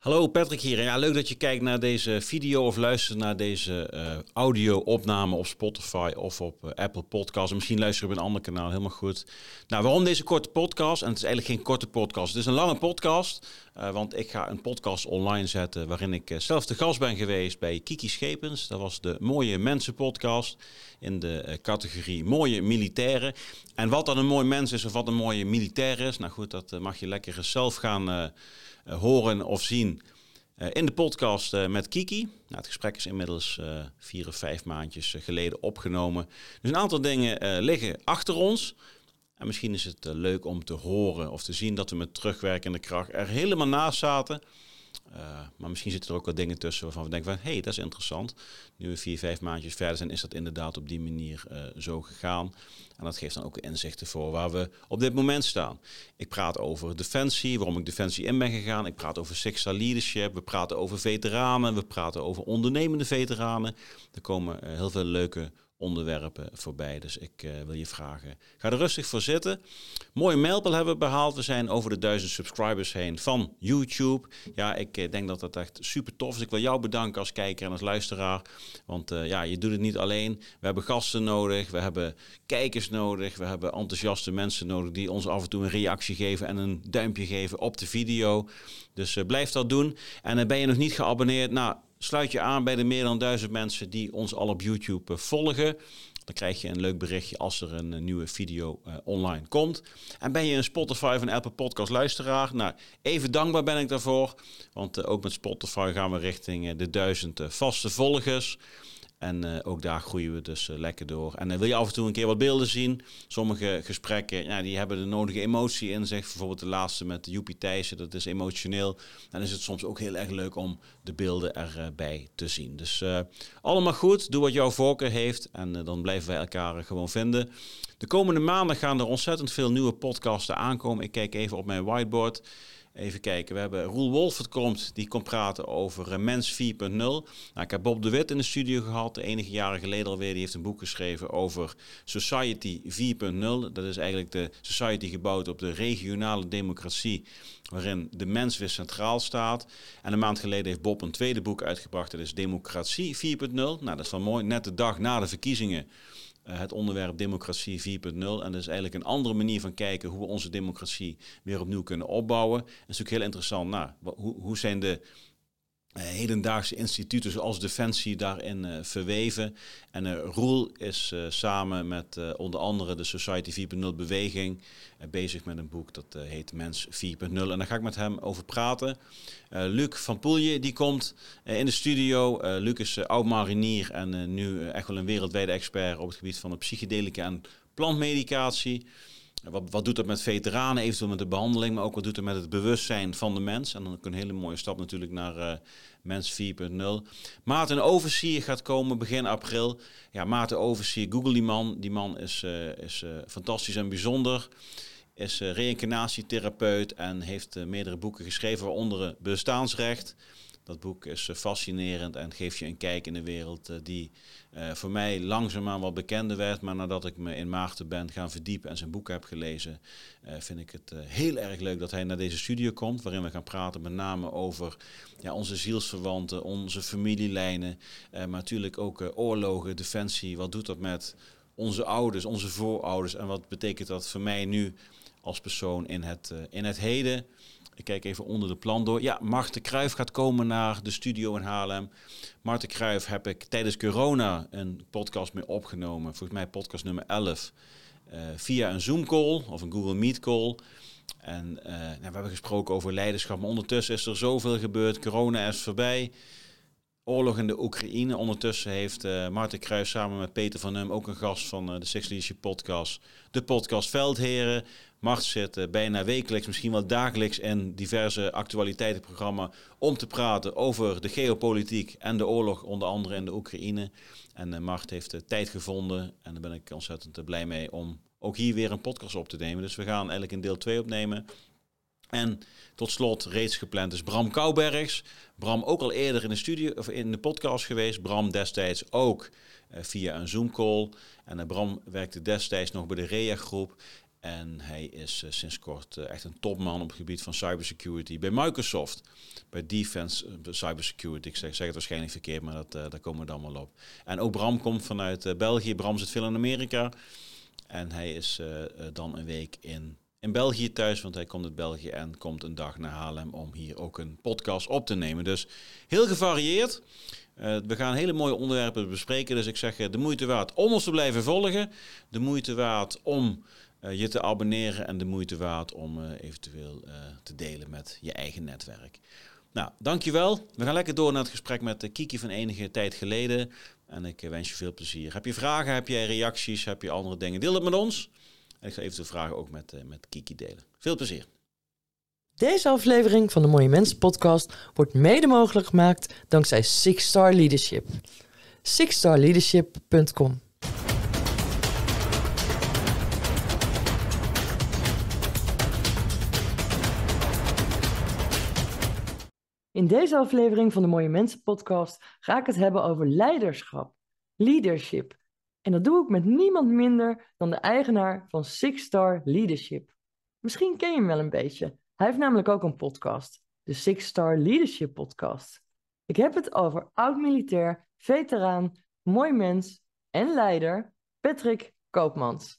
Hallo Patrick hier. Ja, leuk dat je kijkt naar deze video of luistert naar deze uh, audio-opname op Spotify of op uh, Apple Podcasts. Misschien luister je op een ander kanaal, helemaal goed. Nou, waarom deze korte podcast? En het is eigenlijk geen korte podcast, het is een lange podcast. Uh, want ik ga een podcast online zetten waarin ik zelf de gast ben geweest bij Kiki Schepens. Dat was de Mooie Mensen podcast in de categorie Mooie Militairen. En wat dan een mooi mens is of wat een mooie militair is, nou goed, dat mag je lekker zelf gaan eh, horen of zien eh, in de podcast eh, met Kiki. Nou, het gesprek is inmiddels vier of vijf maandjes geleden opgenomen. Dus een aantal dingen liggen achter ons. En misschien is het leuk om te horen of te zien dat we met terugwerkende kracht er helemaal naast zaten. Uh, maar misschien zitten er ook wat dingen tussen waarvan we denken van... hé, hey, dat is interessant. Nu we vier, vijf maandjes verder zijn, is dat inderdaad op die manier uh, zo gegaan. En dat geeft dan ook inzichten voor waar we op dit moment staan. Ik praat over defensie, waarom ik defensie in ben gegaan. Ik praat over sexual leadership. We praten over veteranen. We praten over ondernemende veteranen. Er komen uh, heel veel leuke onderwerpen voorbij. Dus ik uh, wil je vragen, ga er rustig voor zitten. Mooie mijlpaal hebben we behaald. We zijn over de duizend subscribers heen van YouTube. Ja, ik uh, denk dat dat echt super tof is. Ik wil jou bedanken als kijker en als luisteraar. Want uh, ja, je doet het niet alleen. We hebben gasten nodig, we hebben kijkers nodig, we hebben enthousiaste mensen nodig die ons af en toe een reactie geven en een duimpje geven op de video. Dus blijf dat doen. En ben je nog niet geabonneerd? Nou, sluit je aan bij de meer dan duizend mensen die ons al op YouTube eh, volgen. Dan krijg je een leuk berichtje als er een, nieuwe video uh, online komt. En ben je een Spotify of een Apple Podcast luisteraar? Nou, even dankbaar ben ik daarvoor. Want ook met Spotify gaan we richting de duizend vaste volgers. En uh, ook daar groeien we dus uh, lekker door. En uh, wil je af en toe een keer wat beelden zien? Sommige gesprekken, ja, die hebben de nodige emotie in zich. Bijvoorbeeld de laatste met Joepie Thijssen, dat is emotioneel. Dan is het soms ook heel erg leuk om de beelden erbij te zien. Dus allemaal goed, doe wat jouw voorkeur heeft. En dan blijven wij elkaar gewoon vinden. De komende maanden gaan er ontzettend veel nieuwe podcasten aankomen. Ik kijk even op mijn whiteboard. Even kijken, we hebben Roel Wolfert komt, die komt praten over uh, Mens 4.0. Nou, ik heb Bob de Wit in de studio gehad, enige jaren geleden alweer. Die heeft een boek geschreven over Society 4.0. Dat is eigenlijk de society gebouwd op de regionale democratie, waarin de mens weer centraal staat. En een maand geleden heeft Bob een tweede boek uitgebracht, dat is Democratie 4.0. Nou, dat is wel mooi, net de dag na de verkiezingen eh, het onderwerp democratie 4.0. En dat is eigenlijk een andere manier van kijken hoe we onze democratie weer opnieuw kunnen opbouwen. Dat is natuurlijk heel interessant. Nou, hoe, hoe zijn de hedendaagse instituten zoals Defensie daarin uh, verweven. En uh, Roel is samen met onder andere de Society 4.0 beweging bezig met een boek dat heet Mens 4.0. En daar ga ik met hem over praten. Luc van Poelje die komt in de studio. Luc is oud marinier en nu echt wel een wereldwijde expert op het gebied van de psychedelica en plantmedicatie. Wat, wat doet dat met veteranen, eventueel met de behandeling, maar ook wat doet het met het bewustzijn van de mens? En dan ook een hele mooie stap natuurlijk naar uh, Mens 4.0. Maarten Oversier gaat komen begin april. Ja, Maarten Oversier, google die man. Die man is, uh, is uh, fantastisch en bijzonder. Is reïncarnatietherapeut en heeft meerdere boeken geschreven, waaronder Bestaansrecht. Dat boek is eh, fascinerend en geeft je een kijk in de wereld eh, die uh, voor mij langzaamaan wat bekender werd. Maar nadat ik me in Maarten ben gaan verdiepen en zijn boek heb gelezen, vind ik het heel erg leuk dat hij naar deze studio komt. Waarin we gaan praten met name over ja, onze zielsverwanten, onze familielijnen. maar natuurlijk ook oorlogen, defensie. Wat doet dat met onze ouders, onze voorouders? En wat betekent dat voor mij nu als persoon in het, in het heden? Ik kijk even onder de plan door. Ja, Marten Kruijf gaat komen naar de studio in Haarlem. Marten Kruijf heb ik tijdens corona een podcast mee opgenomen. Volgens mij podcast nummer 11. Uh, eh, via een Zoom call of een Google Meet call. En uh, nou, we hebben gesproken over leiderschap. Maar ondertussen is er zoveel gebeurd. Corona is voorbij oorlog in de Oekraïne. Ondertussen heeft uh, Maarten Kruijs samen met Peter van Hum, ook een gast van uh, de Six Leadership Podcast, de podcast Veldheren. Mart zit uh, bijna wekelijks, misschien wel dagelijks in diverse actualiteitenprogramma's om te praten over de geopolitiek en de oorlog, onder andere in de Oekraïne. En Mart heeft tijd gevonden en daar ben ik ontzettend blij mee om ook hier weer een podcast op te nemen. Dus we gaan eigenlijk een deel 2 opnemen. En tot slot reeds gepland is Bram Koubergs. Bram ook al eerder in de studio of in de podcast geweest. Bram destijds ook uh, via een Zoom call. En uh, Bram werkte destijds nog bij de REA groep. En hij is sinds kort echt een topman op het gebied van cybersecurity bij Microsoft. Bij Defense Cybersecurity. Ik zeg, zeg het waarschijnlijk verkeerd, maar dat, daar komen we dan wel op. En ook Bram komt vanuit België. Bram zit veel in Amerika. En hij is dan een week in in België thuis, want hij komt uit België en komt een dag naar Haarlem om hier ook een podcast op te nemen. Dus heel gevarieerd. Uh, we gaan hele mooie onderwerpen bespreken, dus ik zeg uh, de moeite waard om ons te blijven volgen. De moeite waard om uh, je te abonneren en de moeite waard om eventueel te delen met je eigen netwerk. Nou, dankjewel. We gaan lekker door naar het gesprek met Kiki van enige tijd geleden. En ik wens je veel plezier. Heb je vragen, heb je reacties, heb je andere dingen? Deel het met ons. En ik ga even de vragen ook met, uh, met Kiki delen. Veel plezier. Deze aflevering van de Mooie Mensen podcast wordt mede mogelijk gemaakt dankzij Six Star Leadership. sixstarleadership.com In deze aflevering van de Mooie Mensen podcast ga ik het hebben over leiderschap, leadership en dat doe ik met niemand minder dan de eigenaar van Six Star Leadership. Misschien ken je hem wel een beetje. Hij heeft namelijk ook een podcast, de Six Star Leadership Podcast. Ik heb het over oud-militair, veteraan, mooi mens en leider Patrick Koopmans.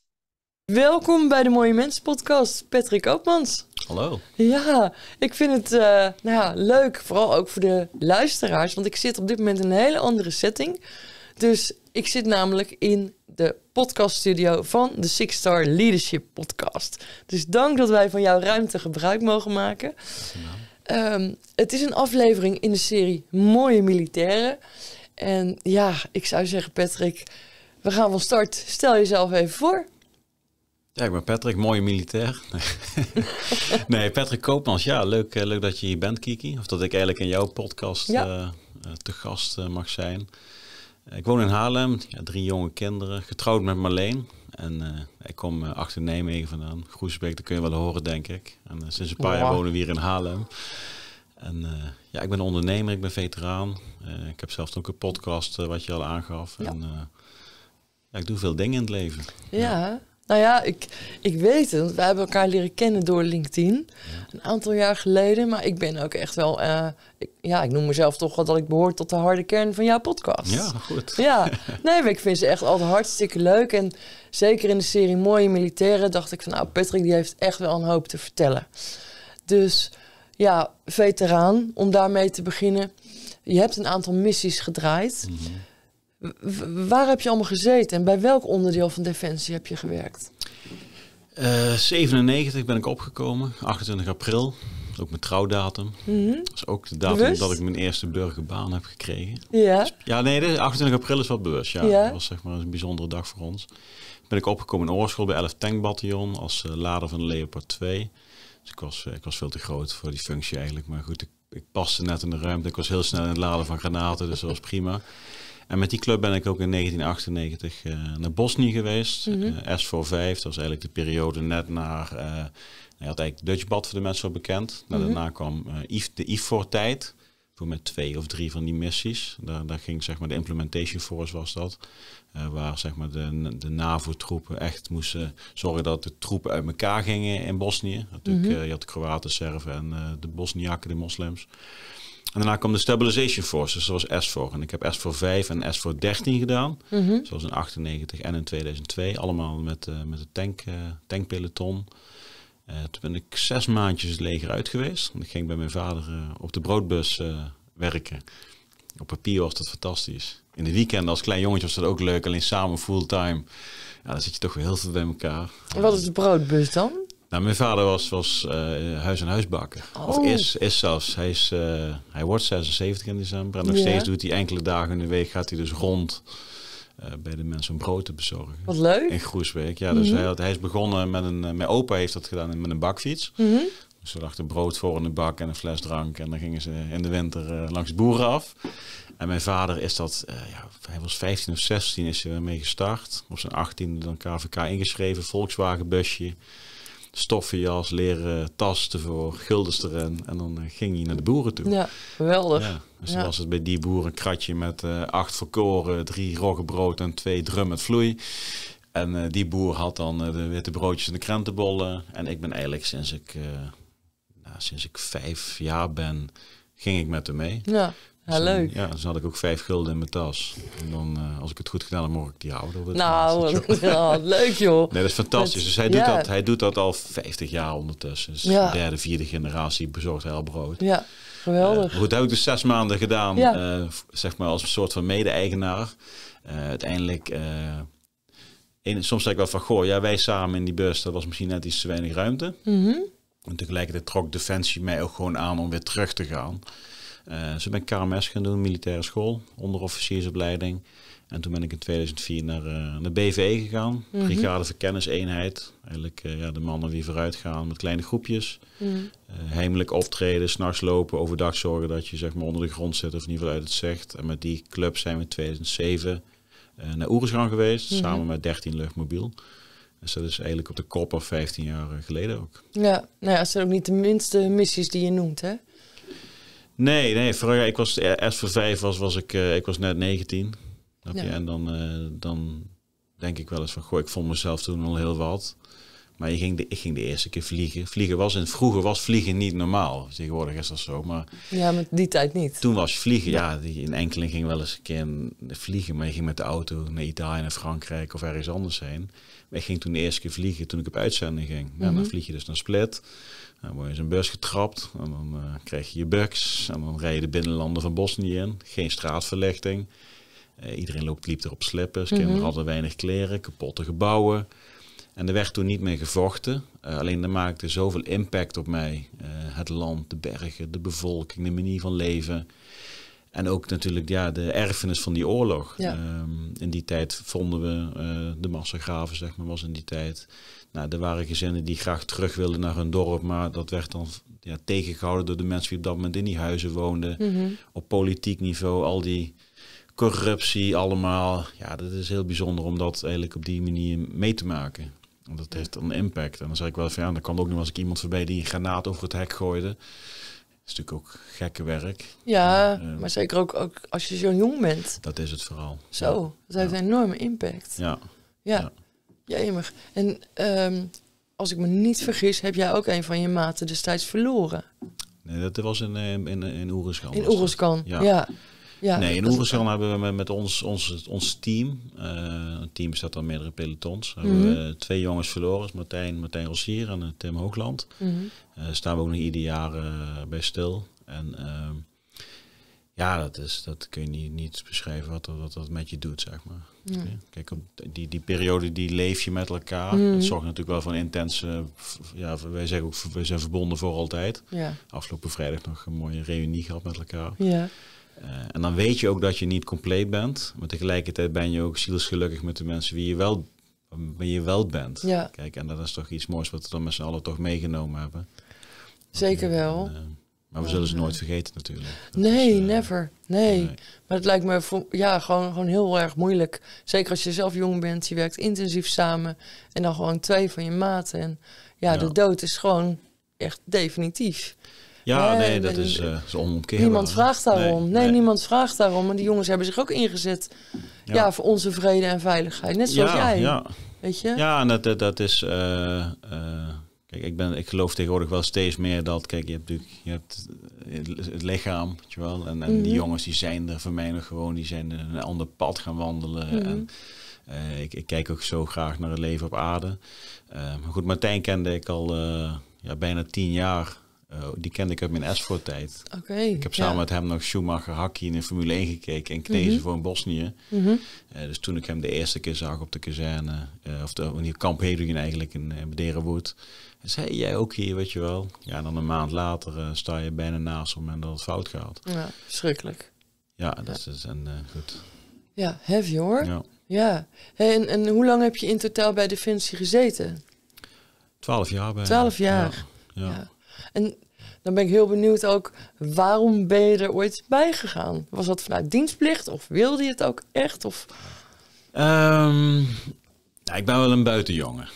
Welkom bij de Mooie Mensen podcast, Patrick Koopmans. Hallo. Ja, ik vind het uh, nou ja, leuk, vooral ook voor de luisteraars, want ik zit op dit moment in een hele andere setting. Dus ik zit namelijk in de podcaststudio van de Six Star Leadership Podcast. Dus dank dat wij van jouw ruimte gebruik mogen maken. Um, het is een aflevering in de serie Mooie Militairen. En ja, ik zou zeggen, Patrick, we gaan van start. Stel jezelf even voor. Ja, ik ben Patrick, mooie militair. nee, Patrick Koopmans. Ja, leuk, eh, leuk dat je hier bent, Kiki. Of dat ik eigenlijk in jouw podcast uh, te gast mag zijn. Ik woon in Haarlem, ja, drie jonge kinderen, getrouwd met Marleen. En uh, ik kom uh, achter Nijmegen vandaan. Groesbeek, dat kun je wel horen, denk ik. En uh, sinds een paar jaar wonen we hier in Haarlem. En ja, ik ben ondernemer, ik ben veteraan. ik heb zelf ook een podcast, wat je al aangaf. Ja. En ja, ik doe veel dingen in het leven. ja. ja. Nou ja, ik, ik weet het. We hebben elkaar leren kennen door LinkedIn. Een aantal jaar geleden. Maar ik ben ook echt wel... Uh, ik, ja, ik noem mezelf toch wel dat ik behoor tot de harde kern van jouw podcast. Ja, goed. Ja, nee, maar ik vind ze echt altijd hartstikke leuk. En zeker in de serie Mooie Militairen dacht ik van... Nou, Patrick die heeft echt wel een hoop te vertellen. Dus ja, veteraan, om daarmee te beginnen. Je hebt een aantal missies gedraaid... Mm Waar heb je allemaal gezeten en bij welk onderdeel van Defensie heb je gewerkt? Uh, eh, 97 ben ik opgekomen, 28 april. Ook mijn trouwdatum. Mm Dat is ook de datum dat ik mijn eerste burgerbaan heb gekregen. Ja. ja, nee, 28 april is wel bewust. Ja. ja. Dat was zeg maar een bijzondere dag voor ons. Ben ik opgekomen in Oorschool bij 11 Tankbataljon als uh, lader van de Leopard 2. Dus ik was, uh, ik was veel te groot voor die functie eigenlijk. Maar goed, ik, ik paste net in de ruimte. Ik was heel snel in het laden van granaten, dus dat was prima. En met die club ben ik ook in 1998 uh, eh, naar Bosnië geweest. Mm -hmm. uh, S45, dat was eigenlijk de periode net naar... Uh, hij had eigenlijk Dutchbad voor de mensen wel bekend. Nou, mhm. Daarna kwam de IFOR-tijd. Voor met twee of drie van die missies. Daar, daar ging zeg maar de implementation force was dat. Waar zeg maar de, de NAVO-troepen echt moesten zorgen dat de troepen uit elkaar gingen in Bosnië. Natuurlijk, mm -hmm. je had de Kroaten, Serven en de Bosniaken, de moslims. En daarna kwam de Stabilization Forces, zoals S4. En ik heb S4 5 en S4 13 gedaan. Mm Zoals in 98 en in 2002. Allemaal met, uh, met de tank, uh, tankpeloton. Uh, toen ben ik zes maandjes het leger uit geweest. Ik ging bij mijn vader op de broodbus werken. Op papier was dat fantastisch. In de weekenden als klein jongetje was dat ook leuk. Alleen samen fulltime. Ja, dan zit je toch weer heel veel bij elkaar. wat is de broodbus dan? Nou, mijn vader was, was uh, huis- en huisbakker. Oh. Of is, is zelfs. Hij, is, uh, hij wordt 76 in december. En nog steeds doet hij enkele dagen in de week gaat hij dus rond uh, bij de mensen om brood te bezorgen. Wat leuk. In Groesbeek. Ja, dus mm -hmm. hij, had, hij is begonnen met een... Mijn opa heeft dat gedaan met een bakfiets. Mm -hmm. Dus we dachten brood voor in de bak en een fles drank. En dan gingen ze in de winter langs boeren af. En mijn vader is dat, ja, hij was 15 of 16 is hij ermee gestart. Op zijn 18 dan KVK ingeschreven, Volkswagen busje stoffenjas, leren tas ervoor, guldens erin. En dan uh, ging hij naar de boeren toe. Ja, geweldig. Ja, dus ja. was het bij die boeren een kratje met uh, acht verkoren, drie roggebrood en twee drum met vloei. En eh, die boer had dan eh, de witte broodjes en de krentenbollen. En ik ben eigenlijk sinds ik, eh, nou, sinds ik vijf jaar ben, ging ik met hem mee. Ja, ja Dus dan- leuk. Ja, dus had ik ook vijf gulden in mijn tas. En dan, eh, als ik het goed gedaan heb, mocht ik die houden. Nou, ja, leuk joh. Nee, dat is fantastisch. Dus hij doet, ja. dat, hij doet dat al 50 jaar ondertussen. Dus Ja. de derde, vierde generatie bezorgt al brood. Ja, Eh, geweldig. goed, dat heb ik dus zes maanden gedaan, Ja. eh, f- zeg maar als een soort van mede-eigenaar. Eh, uiteindelijk, eh, in, soms zeg ik wel van, goh, ja, wij samen in die bus, dat was misschien net iets te weinig ruimte. Mhm. En tegelijkertijd trok Defensie mij ook gewoon aan om weer terug te gaan. Dus ben ik KMS gaan doen, militaire school, onderofficiersopleiding. En toen ben ik in 2004 naar, eh naar BVE gegaan, Mhm. Brigade Verkenniseenheid. Eigenlijk eh, ja, de mannen die vooruit gaan met kleine groepjes. Eh, heimelijk optreden, s'nachts lopen, overdag zorgen dat je zeg maar onder de grond zit of in ieder geval uit het zicht. En met die club zijn we in 2007 eh, naar Oerisgan geweest, Mhm. samen met 13 luchtmobiel. Dus dat is eigenlijk op de kop of 15 jaar geleden ook. Ja, nou ja, het zijn ook niet de minste missies die je noemt, hè? Nee, nee, vooral, ik was voor vijf was, was ik, eh, ik was net 19. Snap je? Ja. En dan, eh, dan denk ik wel eens van, goh, ik vond mezelf toen al heel wat. Maar je ging de, ik ging de eerste keer vliegen. Vliegen was in, vroeger was vliegen niet normaal. Tegenwoordig is dat zo. Maar Ja, met die tijd niet. toen was vliegen, ja, die, in enkeling ging wel eens een keer vliegen. Maar je ging met de auto naar Italië, naar Frankrijk of ergens anders heen. Maar ik ging toen de eerste keer vliegen toen ik op uitzending ging. Ja, Mhm. dan vlieg je dus naar Split. Dan word je zo'n bus getrapt. En dan eh, krijg je je bugs. En dan rij je de binnenlanden van Bosnië in. Geen straatverlichting. Eh, iedereen loopt, liep er op slippers. Mhm. Kinderen hadden weinig kleren. Kapotte gebouwen. En er werd toen niet meer gevochten. Eh, alleen dat maakte zoveel impact op mij. Het land, de bergen, de bevolking, de manier van leven. En ook natuurlijk ja, de erfenis van die oorlog. Ja. Ehm, in die tijd vonden we de massagraven, zeg maar, was in die tijd. Nou, er waren gezinnen die graag terug wilden naar hun dorp, maar dat werd dan ja, tegengehouden door de mensen die op dat moment in die huizen woonden. Mhm. Op politiek niveau, al die corruptie allemaal. Ja, dat is heel bijzonder om dat eigenlijk op die manier mee te maken. Want dat heeft een impact. En dan zeg ik wel van ja, dan kwam ook nog eens iemand voorbij die een granaat over het hek gooide. Dat is natuurlijk ook gekke werk. Ja, Eh, maar zeker ook, ook als je zo jong bent. Dat is het vooral. Zo, dat heeft een enorme impact. Ja. Ja, Ja. Jemig. En ehm, als ik me niet vergis, heb jij ook een van je maten destijds verloren. Nee, dat was in, eh, in, in Oeriskan. In was dat. Oeruskan. Ja. Ja. ja. nee, in Oeriskan hebben we met, ons, ons, ons team, eh een team bestaat dan meerdere pelotons, hebben we twee jongens verloren, is Martijn, Martijn Rossier en eh, Tim Hoogland. Mhm. Eh staan we ook nog ieder jaar bij stil. En ehm, ja, dat, is, dat kun je niet, niet beschrijven wat dat, wat dat met je doet, zeg maar. Ja. Kijk, op die, die periode die leef je met elkaar. Mhm. Het zorgt natuurlijk wel voor een intense, ja, wij zeggen ook, wij zijn verbonden voor altijd. Ja. Afgelopen vrijdag nog een mooie reunie gehad met elkaar. Ja. Eh, en dan weet je ook dat je niet compleet bent. Maar tegelijkertijd ben je ook zielsgelukkig met de mensen wie je wel, wie je wel bent. Ja. Kijk, en dat is toch iets moois wat we dan met z'n allen toch meegenomen hebben. Zeker wel. En, eh, maar we zullen ze nooit vergeten natuurlijk. Dat Nee, is, eh, never. Nee. nee. Maar het lijkt me ja, gewoon, gewoon heel erg moeilijk. Zeker als je zelf jong bent, je werkt intensief samen. En dan gewoon twee van je maten. En ja, Ja. de dood is gewoon echt definitief. Ja, Nee, nee, dat is, eh is onomkeerbaar. Niemand vraagt daarom. Nee, nee. niemand vraagt daarom. En die jongens hebben zich ook ingezet ja. Ja. voor onze vrede en veiligheid. Net zoals ja, jij. Ja, Weet je? ja en dat, dat, dat is... eh, kijk, ik, ben, ik geloof tegenwoordig wel steeds meer dat... Kijk, je hebt natuurlijk je hebt het- het lichaam, weet je wel. En, en die Mhm. jongens die zijn er voor mij nog gewoon... Die zijn een ander pad gaan wandelen. Mhm. En eh, ik, ik kijk ook zo graag naar het leven op aarde. Eh, maar goed, Martijn kende ik al eh, ja, bijna tien jaar. Eh, die kende ik uit mijn Esfort-tijd. Oké. Ik heb samen ja. met hem nog Schumacher Hakkie in de Formule 1 gekeken en Knezen Mhm. voor in Bosnië. Eh, dus toen ik hem de eerste keer zag op de kazerne, eh, of de, in die kamp Hedwig eigenlijk in, in Bederenwoerd, zei jij ook hier, weet je wel. Ja, en dan een maand later eh, sta je bijna naast op het moment dat het fout gaat. Ja, verschrikkelijk. Ja, dat is en eh, goed. Ja, heavy hoor. Ja. Ja, Hey, en, en hoe lang heb je in totaal bij Defensie gezeten? twaalf jaar bij. 12 jaar. Ja. En dan ben ik heel benieuwd ook, waarom ben je er ooit bij gegaan? Was dat vanuit dienstplicht of wilde je het ook echt? Of... Ehm, ja, ik ben wel een buitenjongen.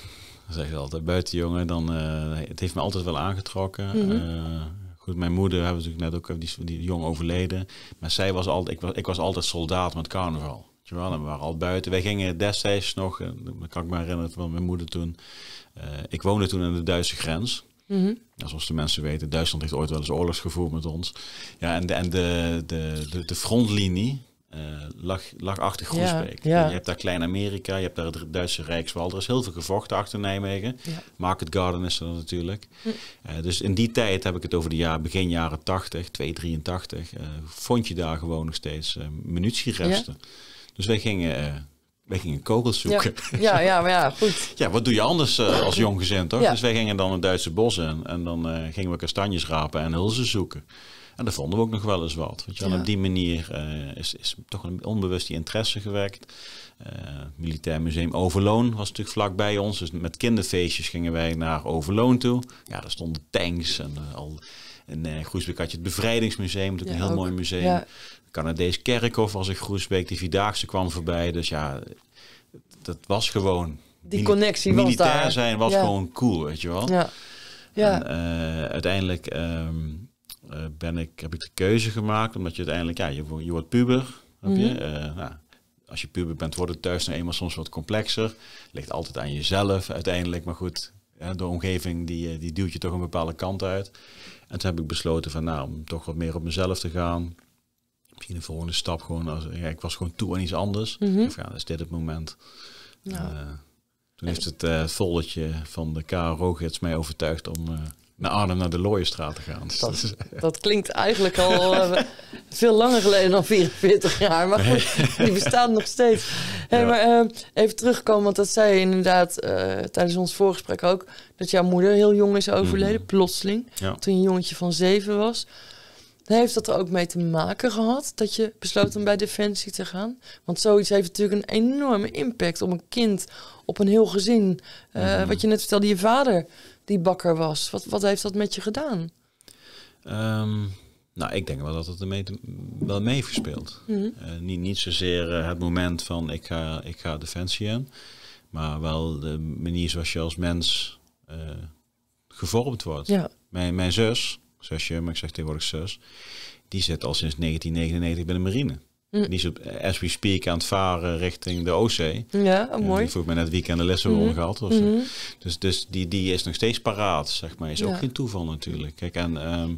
Zeg ik altijd. Buitenjongen, dan, eh, het heeft me altijd wel aangetrokken. Mhm. Eh, goed, mijn moeder hebben we natuurlijk net ook, die is die is jong overleden. Maar zij was altijd, ik was, ik was altijd soldaat met carnaval. Je wel, en we waren al buiten. Wij gingen destijds nog, eh, dat kan ik me herinneren van mijn moeder toen. eh, ik woonde toen aan de Duitse grens. Mhm. Ja, zoals de mensen weten, Duitsland heeft ooit wel eens oorlogs gevoerd met ons. Ja, en de, en de, de, de, de frontlinie eh, lag, lag. Ja, ja. Je hebt daar Klein-Amerika, je hebt daar het Duitse Rijkswal. Er is heel veel gevochten achter Nijmegen. Ja. Market Garden is er natuurlijk. Hm. Eh, dus in die tijd heb ik het over de jaar, begin jaren 80, 283, eh vond je daar gewoon nog steeds eh, munitieresten. Dus wij gingen, eh, wij gingen kogels Ja. zoeken. ja, ja, maar ja, goed. Ja, wat doe je anders eh, als jong gezin, toch? Ja. Dus wij gingen dan het Duitse bos in en dan eh, gingen we kastanjes rapen en hulzen zoeken. En daar vonden we ook nog wel eens wat. Weet je wel. Ja. Op die manier eh, is, is toch een onbewust die interesse gewekt. Eh, Militair Museum Overloon was natuurlijk vlakbij ons. Dus met kinderfeestjes gingen wij naar Overloon toe. Ja, daar stonden tanks en eh, al... In eh, Groesbeek had je het Bevrijdingsmuseum, natuurlijk Ja, een heel ook. mooi museum. Ja. Canadees Kerkhof was in Groesbeek. Die Vierdaagse kwam voorbij. Dus ja, dat was gewoon... Die connectie was Militair daar. zijn was Ja. gewoon cool, weet je wel. Ja. Ja. En, uiteindelijk ehm, eh, ben ik, heb ik de keuze gemaakt, omdat je uiteindelijk, ja, je, wordt- je wordt puber. Heb je? Mhm. Eh, nou, als je puber bent, wordt het thuis nou eenmaal soms wat complexer. Ligt altijd aan jezelf uiteindelijk, maar goed, de omgeving die, eh, die duwt je toch een bepaalde kant uit. En toen heb ik besloten van, nou, om toch wat meer op mezelf te gaan. Misschien de volgende stap gewoon, als, ja, ik was gewoon toe aan iets anders. Of ja, is dit het moment? Eh, toen heeft het eh volletje van de KRO-gids mij overtuigd om eh, naar Arnhem naar de Looienstraat te gaan. Dus dat is- Dat klinkt eigenlijk al eh, veel langer geleden dan 44 jaar. Maar goed, die bestaat nog steeds. Hey, Ja. Maar eh, even terugkomen, want dat zei je inderdaad eh, tijdens ons voorgesprek ook. Dat jouw moeder heel jong is overleden, Mhm. plotseling. Ja. Toen je een jongetje van zeven was. Heeft dat er ook mee te maken gehad dat je besloot om bij Defensie te gaan? Want zoiets heeft natuurlijk een enorme impact op een kind, op een heel gezin. Mhm. Wat je net vertelde, je vader die bakker was. Wat, wat heeft dat met je gedaan? Ehm, nou, ik denk wel dat het ermee te- wel mee heeft gespeeld. Mhm. Eh, niet, niet zozeer eh, het moment van ik ga, ik ga Defensie in, maar wel de manier zoals je als mens eh, gevormd wordt. Ja, Mijn, mijn zus, zusje, maar ik zeg tegenwoordig zus, die zit al sinds 1999 bij de marine. Mm. Die is op, as we speak aan het varen richting de Oostzee. ja oh, mooi. die vroeg mij net weekend de Lissabon Mhm. gehad. Mhm. Dus, dus die, die is nog steeds paraat, zeg maar. Is Ja. ook geen toeval natuurlijk. Kijk, en ehm,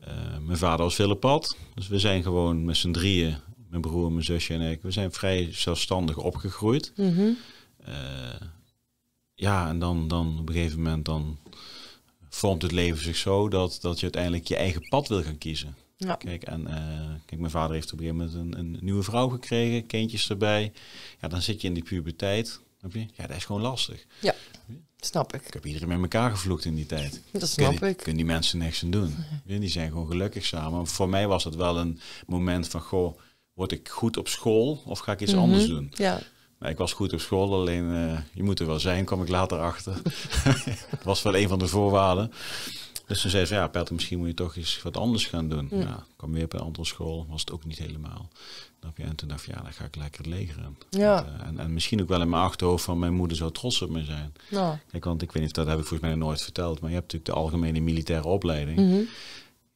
eh, mijn vader was veel op pad. Dus we zijn gewoon met z'n drieën, mijn broer, mijn zusje en ik, we zijn vrij zelfstandig opgegroeid. Mhm. Eh, ja, en dan, dan op een gegeven moment dan vormt het leven zich zo dat, dat je uiteindelijk je eigen pad wil gaan kiezen. Ja. Kijk, en eh, kijk, mijn vader heeft op een gegeven moment een, een nieuwe vrouw gekregen, kindjes erbij. Ja, dan zit je in die puberteit. Ja, dat is gewoon lastig. Snap ik. Ik heb iedereen met elkaar gevloekt in die tijd. Dat snap Kunnen, ik. kunnen die mensen niks aan doen. Ja, Die zijn gewoon gelukkig samen. Voor mij was het wel een moment van, goh, word ik goed op school of ga ik iets Mhm. anders doen? Ja, Maar ik was goed op school, alleen eh, je moet er wel zijn, kwam ik later achter. dat was wel een van de voorwaarden. Dus toen zei ze, ja Peter, misschien moet je toch eens wat anders gaan doen. Ja, kwam weer op een andere school, was het ook niet helemaal. En toen dacht ik, ja, dan ga ik lekker het leger in. Ja. Eh, en, en misschien ook wel in mijn achterhoofd van mijn moeder zou trots op me zijn. nou. Kijk, want ik weet niet, dat heb ik volgens mij nooit verteld, maar je hebt natuurlijk de algemene militaire opleiding. Mhm.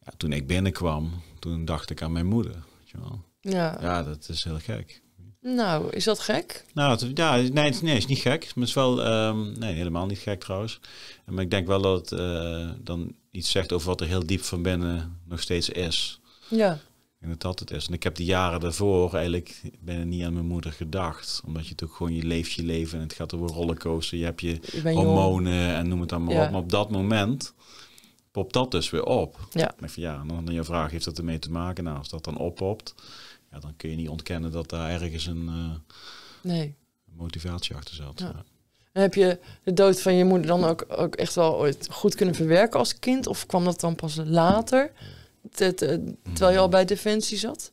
Ja, toen ik binnenkwam, toen dacht ik aan mijn moeder. Weet je wel. Ja. Ja, dat is heel gek. Nou, is dat gek? Nou, het, ja, nee, nee, is niet gek. Maar het is wel, ehm, nee, helemaal niet gek trouwens. Maar ik denk wel dat het eh, dan iets zegt over wat er heel diep van binnen nog steeds is. Ja. En het is. En ik heb die jaren daarvoor eigenlijk bijna niet aan mijn moeder gedacht. Omdat je toch gewoon, je leeft je leven en het gaat over rollercoaster. Je hebt je Je bent jong. hormonen en noem het dan maar Ja. op. Maar op dat moment popt dat dus weer op. Ja. En van, ja, en dan, dan je vraag, heeft dat ermee te maken? Nou, als dat dan oppopt, ja, dan kun je niet ontkennen dat daar ergens een eh, Nee. motivatie achter zat. Ja. Heb je de dood van je moeder dan ook, ook echt wel ooit goed kunnen verwerken als kind? Of kwam dat dan pas later? te- te- terwijl je al bij Defensie zat?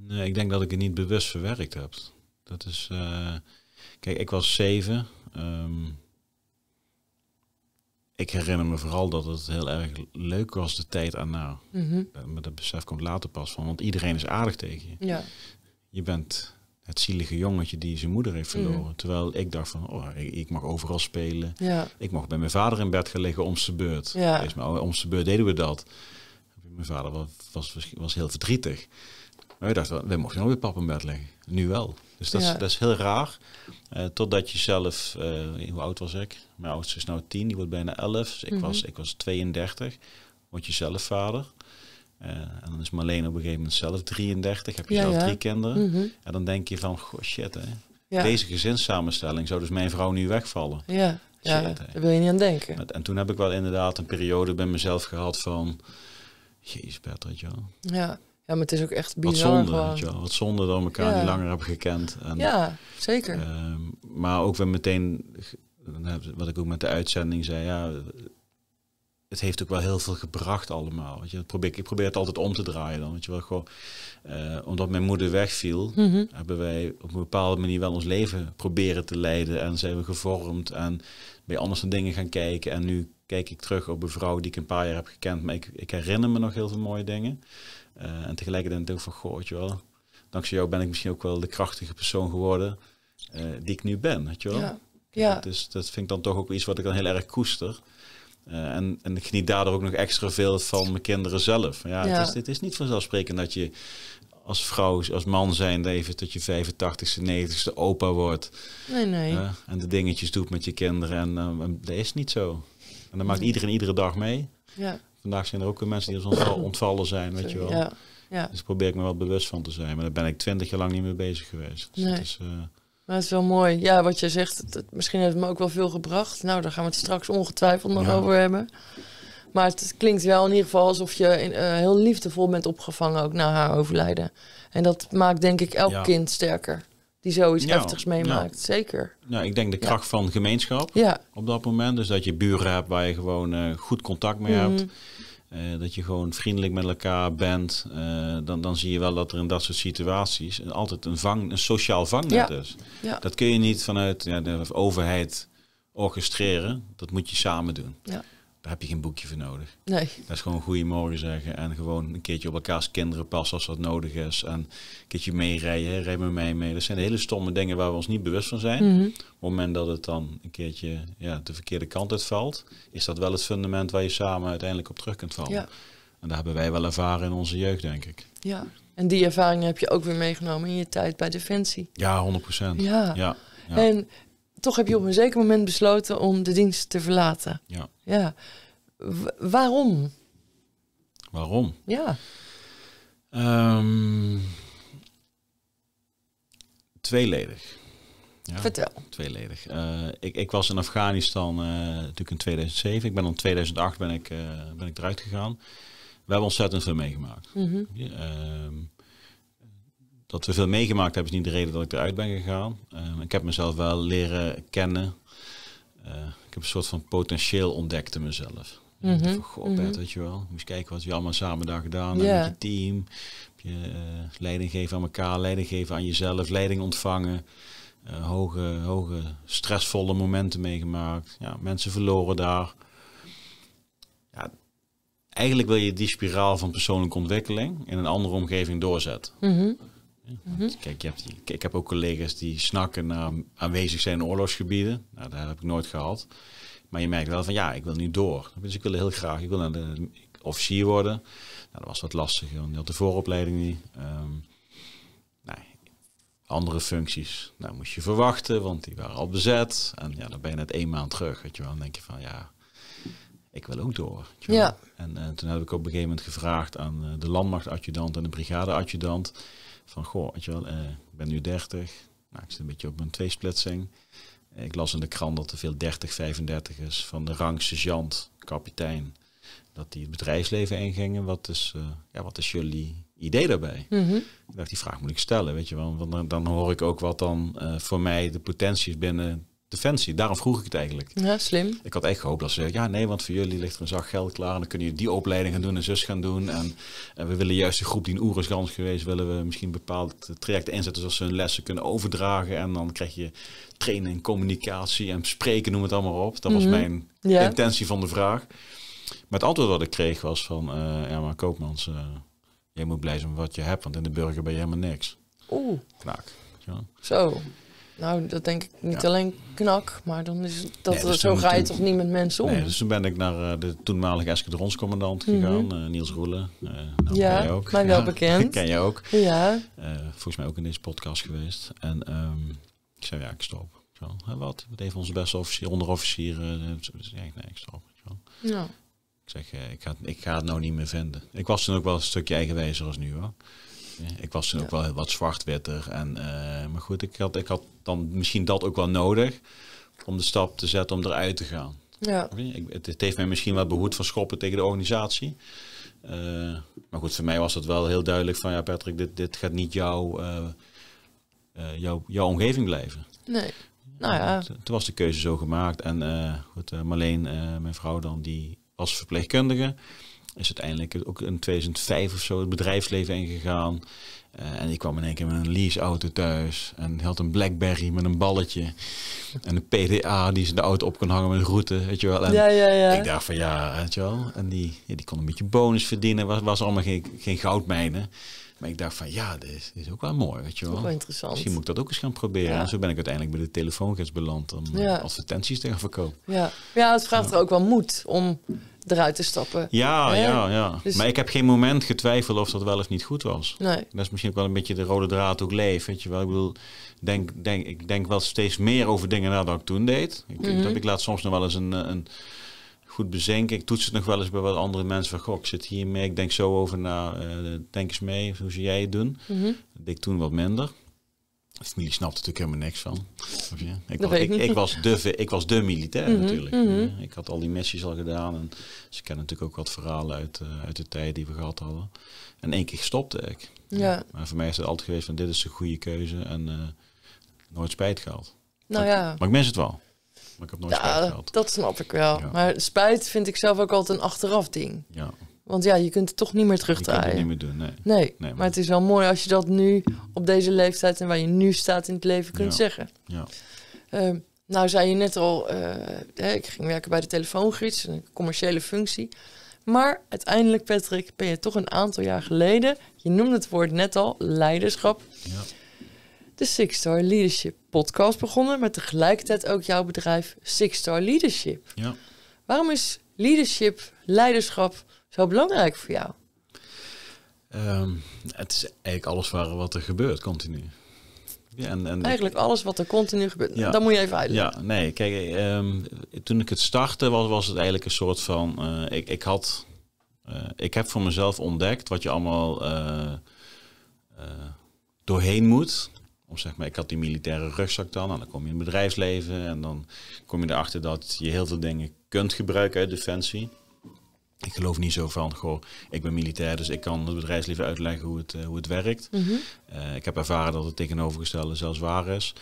Nee, ik denk dat ik het niet bewust verwerkt heb. Dat is. eh, kijk, ik was zeven. Ehm, ik herinner me vooral dat het heel erg leuk was de tijd erna. Mhm. Eh, Maar dat besef komt later pas van, want iedereen is aardig tegen je. Ja. Je bent het zielige jongetje die zijn moeder heeft verloren. Mhm. Terwijl ik dacht van, oh, ik, ik mag overal spelen. Ja. Ik mocht bij mijn vader in bed gaan liggen om zijn beurt. Ja. Is om zijn beurt deden we dat. Mijn vader was, was, was heel verdrietig. Maar we dachten, we mochten nog bij papa in bed liggen. Nu wel. Dus dat, Ja. is, dat is heel raar. Eh, totdat je zelf, eh, hoe oud was ik? Mijn oudste is nou 10, die wordt bijna 11. Dus ik, Mhm. was, ik was 32. Word je zelf vader. Eh, en dan is Marleen op een gegeven moment zelf 33. Heb je Ja, zelf ja. drie kinderen. Mhm. En dan denk je van, goh shit hè. Ja. Deze gezinssamenstelling zou dus mijn vrouw nu wegvallen. Ja, ja Shit, daar wil je niet aan denken. En- En toen heb ik wel inderdaad een periode bij mezelf gehad van... Jezus, wel. Ja. ja, maar het is ook echt Wat bizar zonde, gewoon. weet je wel. Wat zonde dat we elkaar Ja. niet langer hebben gekend. En, Ja, zeker. ehm, maar ook weer meteen, wat ik ook met de uitzending zei, ja, het heeft ook wel heel veel gebracht allemaal. Weet je. Ik, probeer, ik probeer het altijd om te draaien dan. Weet je wel. Gewoon, eh, omdat mijn moeder wegviel, Mhm. hebben wij op een bepaalde manier wel ons leven proberen te leiden. En zijn we gevormd en ben je anders naar dingen gaan kijken. En nu kijk ik terug op een vrouw die ik een paar jaar heb gekend. Maar ik, ik herinner me nog heel veel mooie dingen. Eh, en tegelijkertijd denk ik van, goh, weet je wel. Dankzij jou ben ik misschien ook wel de krachtige persoon geworden eh, die ik nu ben, weet je wel. Ja. Ja. Dus dat vind ik dan toch ook iets wat ik dan heel erg koester. Eh, en, en ik geniet daardoor ook nog extra veel van mijn kinderen zelf. Ja, Ja. Het, is, het is niet vanzelfsprekend dat je als vrouw, als man zijn, even tot je 85ste, 90ste opa wordt. Nee, nee. hè, en de dingetjes doet met je kinderen. En eh, dat is niet zo. En dan maakt iedereen iedere dag mee. Ja. Vandaag zijn er ook weer mensen die ons ontval- ontvallen zijn, weet je wel. Ja. Ja. Dus probeer ik me wel bewust van te zijn. Maar daar ben ik twintig jaar lang niet mee bezig geweest. Dus Nee. het is, eh, Maar het is wel mooi. Ja, wat je zegt, het, het- misschien heeft het me ook wel veel gebracht. Nou, daar gaan we het straks ongetwijfeld nog Ja. over hebben. Maar het klinkt wel in ieder geval alsof je in, eh, heel liefdevol bent opgevangen ook na haar overlijden. En dat maakt denk ik elk Ja. kind sterker. Die zoiets Ja, heftigs meemaakt. Zeker. nou, ik denk de kracht van gemeenschap. Ja. op dat moment. Dus dat je buren hebt waar je gewoon eh, goed contact mee Mhm. hebt. Eh, dat je gewoon vriendelijk met elkaar bent. Eh, dan, dan zie je wel dat er in dat soort situaties altijd een, vang, een sociaal vangnet Ja. is. Ja. Dat kun je niet vanuit ja, de overheid orchestreren. Dat moet je samen doen. Ja. Daar heb je geen boekje voor nodig. Nee. Dat is gewoon goeiemorgen zeggen. En gewoon een keertje op elkaars kinderen passen als dat nodig is. En een keertje meerijden. Rij met mij mee. Dat zijn hele stomme dingen waar we ons niet bewust van zijn. Mhm. Op het moment dat het dan een keertje ja, de verkeerde kant uitvalt, is dat wel het fundament waar je samen uiteindelijk op terug kunt vallen. Ja. En daar hebben wij wel ervaren in onze jeugd, denk ik. ja. En die ervaringen heb je ook weer meegenomen in je tijd bij Defensie. Ja, 100 procent. Ja. Ja, ja. En toch heb je op een zeker moment besloten om de dienst te verlaten. ja. Ja. W- waarom? Waarom? Ja. Ehm, tweeledig. Ja, Vertel. tweeledig. Eh, ik, ik was in Afghanistan eh, natuurlijk in 2007. Ik ben in 2008 ben ik, eh, ben ik eruit gegaan. We hebben ontzettend veel meegemaakt. Mhm. Ehm, dat we veel meegemaakt hebben is niet de reden dat ik eruit ben gegaan. Ehm, ik heb mezelf wel leren kennen. Eh, ik heb een soort van potentieel ontdekt in mezelf. Mhm, Van, goh, mhm. Weet je wel. Moest kijken wat we allemaal samen daar gedaan hebben met je team. Heb je, eh, leiding geven aan elkaar, leiding geven aan jezelf, leiding ontvangen. Eh, hoge, hoge, stressvolle momenten meegemaakt. Ja, mensen verloren daar. Ja, eigenlijk wil je die spiraal van persoonlijke ontwikkeling in een andere omgeving doorzetten. Mhm. Kijk, je hebt, die- ik heb ook collega's die snakken naar aanwezig zijn in oorlogsgebieden. Nou, dat heb ik nooit gehad. Maar je merkt wel van ja, ik wil nu door. Dus ik wil heel graag, ik wil naar de officier worden. Nou, dat was wat lastig, want je had de vooropleiding niet. Ehm, nou, andere functies, nou moest je verwachten, want die waren al bezet. En ja, dan ben je net één maand terug, weet je wel. Dan denk je van ja, ik wil ook door. Ja. En eh, toen heb ik op een gegeven moment gevraagd aan eh, de landmachtadjudant en de brigadeadjudant. Van goh, weet je wel, eh, ik ben nu 30. Nou, ik zit een beetje op mijn tweesplitsing. Eh, Ik las in de krant dat er veel 30, 35 is van de rang sergeant, kapitein. Dat die het bedrijfsleven ingingen. Wat is, eh, ja, wat is jullie idee daarbij? Mhm. Ik dacht, die vraag moet ik stellen, weet je wel. Want dan, dan hoor ik ook wat dan voor mij de potentie is binnen Defensie. Daarom vroeg ik het eigenlijk. Ja, slim. Ik had echt gehoopt dat ze zeggen, ja nee, want voor jullie ligt er een zak geld klaar. En dan kunnen jullie die opleiding gaan doen en zus gaan doen. En, en we willen juist de groep die in Oerisgans geweest, willen we misschien bepaald trajecten inzetten zodat ze hun lessen kunnen overdragen. En dan krijg je trainen in communicatie en spreken, noem het allemaal op. Dat was Mhm. mijn Ja. intentie van de vraag. Maar het antwoord wat ik kreeg was van, eh, ja maar Koopmans, eh, jij moet blij zijn met wat je hebt, want in de burger ben je helemaal niks. Oeh, Knaak. wel. zo. Nou, dat denk ik niet alleen knak, maar dan is dat, Nee, dus zo ga je toch niet met mensen om? Nee, dus toen ben ik naar eh, de toenmalige escadronscommandant Mhm. gegaan, eh, Niels Roelen. Eh, nou, Ja, ken jij ook. mij wel Ja, bekend. ken jij ook. Ja, Eh, volgens mij ook in deze podcast geweest. En ehm, ik zei, ja, ik stop. Zo, hè, wat? Wat heeft onze beste officier, onderofficier? eh, zo, dus, ja, nee, ik stop. Zo. ja. Ik zeg, ik, ga, ik ga het nou niet meer vinden. Ik was toen ook wel een stukje eigenwijzer als nu hoor. Ik was toen Ja. ook wel wat zwart-witter. En, eh, maar goed, ik had, ik had dan misschien dat ook wel nodig om de stap te zetten om eruit te gaan. ja. Ik, het, het heeft mij misschien wat behoed van schoppen tegen de organisatie. Eh, maar goed, voor mij was het wel heel duidelijk van ja, Patrick, dit, dit gaat niet jouw, eh, jouw, jouw omgeving blijven. Nee. Nou ja, Toen was de keuze zo gemaakt. En goed, Marleen, mijn vrouw dan, die was verpleegkundige. Is uiteindelijk ook in 2005 of zo het bedrijfsleven ingegaan. Eh, en die kwam in één keer met een leaseauto thuis. En had een Blackberry met een balletje. En een PDA die ze de auto op kon hangen met een route, weet je wel. En ja, ja, ja. ik dacht van ja, weet je wel. En die, ja, die kon een beetje bonus verdienen. Was, was allemaal geen, geen goudmijnen. Maar ik dacht van ja, dit is, dit is ook wel mooi, weet je Ook wel. interessant. Misschien moet ik dat ook eens gaan proberen. Ja. En zo ben ik uiteindelijk bij de telefoongids beland om eh, Ja. advertenties te gaan verkopen. Ja. ja, het vraagt er ook wel moed om eruit te stappen. Ja, ja, ja. Dus- Maar ik heb geen moment getwijfeld of dat wel of niet goed was. Nee. Dat is misschien ook wel een beetje de rode draad ook leef, weet je wel. Ik bedoel, denk, denk, ik denk wel steeds meer over dingen na dan ik toen deed. Ik, Mhm. dat ik laat soms nog wel eens een, eh, een goed bezinken. Ik toets het nog wel eens bij wat andere mensen van, goh, ik zit hier mee, ik denk zo over na, eh, denk eens mee, hoe zie jij het doen? Mhm. Dat deed ik toen wat minder. De familie snapte natuurlijk helemaal niks van. Ik, was, ik, ik. was de, ik was de militair Mhm, natuurlijk. mhm. Ik had al die missies al gedaan. En ze kennen natuurlijk ook wat verhalen uit, eh, uit de tijd die we gehad hadden. En één keer stopte ik. Ja, Maar voor mij is het altijd geweest van dit is de goede keuze. En eh, nooit spijt gehad. nou ja. Maar ik mis het wel. Maar ik heb nooit spijt gehad. dat snap ik wel. Ja. Maar spijt vind ik zelf ook altijd een achteraf ding. Ja, Want ja, je kunt het toch niet meer je kunt het terugdraaien. niet meer doen. Nee. Nee, maar- maar het is wel mooi als je dat nu op deze leeftijd en waar je nu staat in het leven kunt Ja. zeggen. Ja. Ehm, nou zei je net al, eh, hè, ik ging werken bij de telefoongids, een commerciële functie. Maar uiteindelijk, Patrick, ben je toch een aantal jaar geleden, je noemde het woord net al, leiderschap, Ja. de Six Star Leadership podcast begonnen, met tegelijkertijd ook jouw bedrijf Six Star Leadership. ja. Waarom is leadership, leiderschap zo belangrijk voor jou? Ehm, het is eigenlijk alles waar, wat er gebeurt, continu. Ja, en, en Eigenlijk alles wat er continu gebeurt. Ja. Dat moet je even uitleggen. Ja, nee, kijk, ehm, toen ik het startte was, was het eigenlijk een soort van, eh, ik, ik had, eh, ik heb voor mezelf ontdekt wat je allemaal eh, doorheen moet. Om zeg maar, ik had die militaire rugzak dan, en dan kom je in het bedrijfsleven en dan kom je erachter dat je heel veel dingen kunt gebruiken uit defensie. Ik geloof niet zo van, goh, ik ben militair, dus ik kan het bedrijfsleven uitleggen hoe het, eh, hoe het werkt. Mhm. Eh, ik heb ervaren dat het tegenovergestelde zelfs waar is.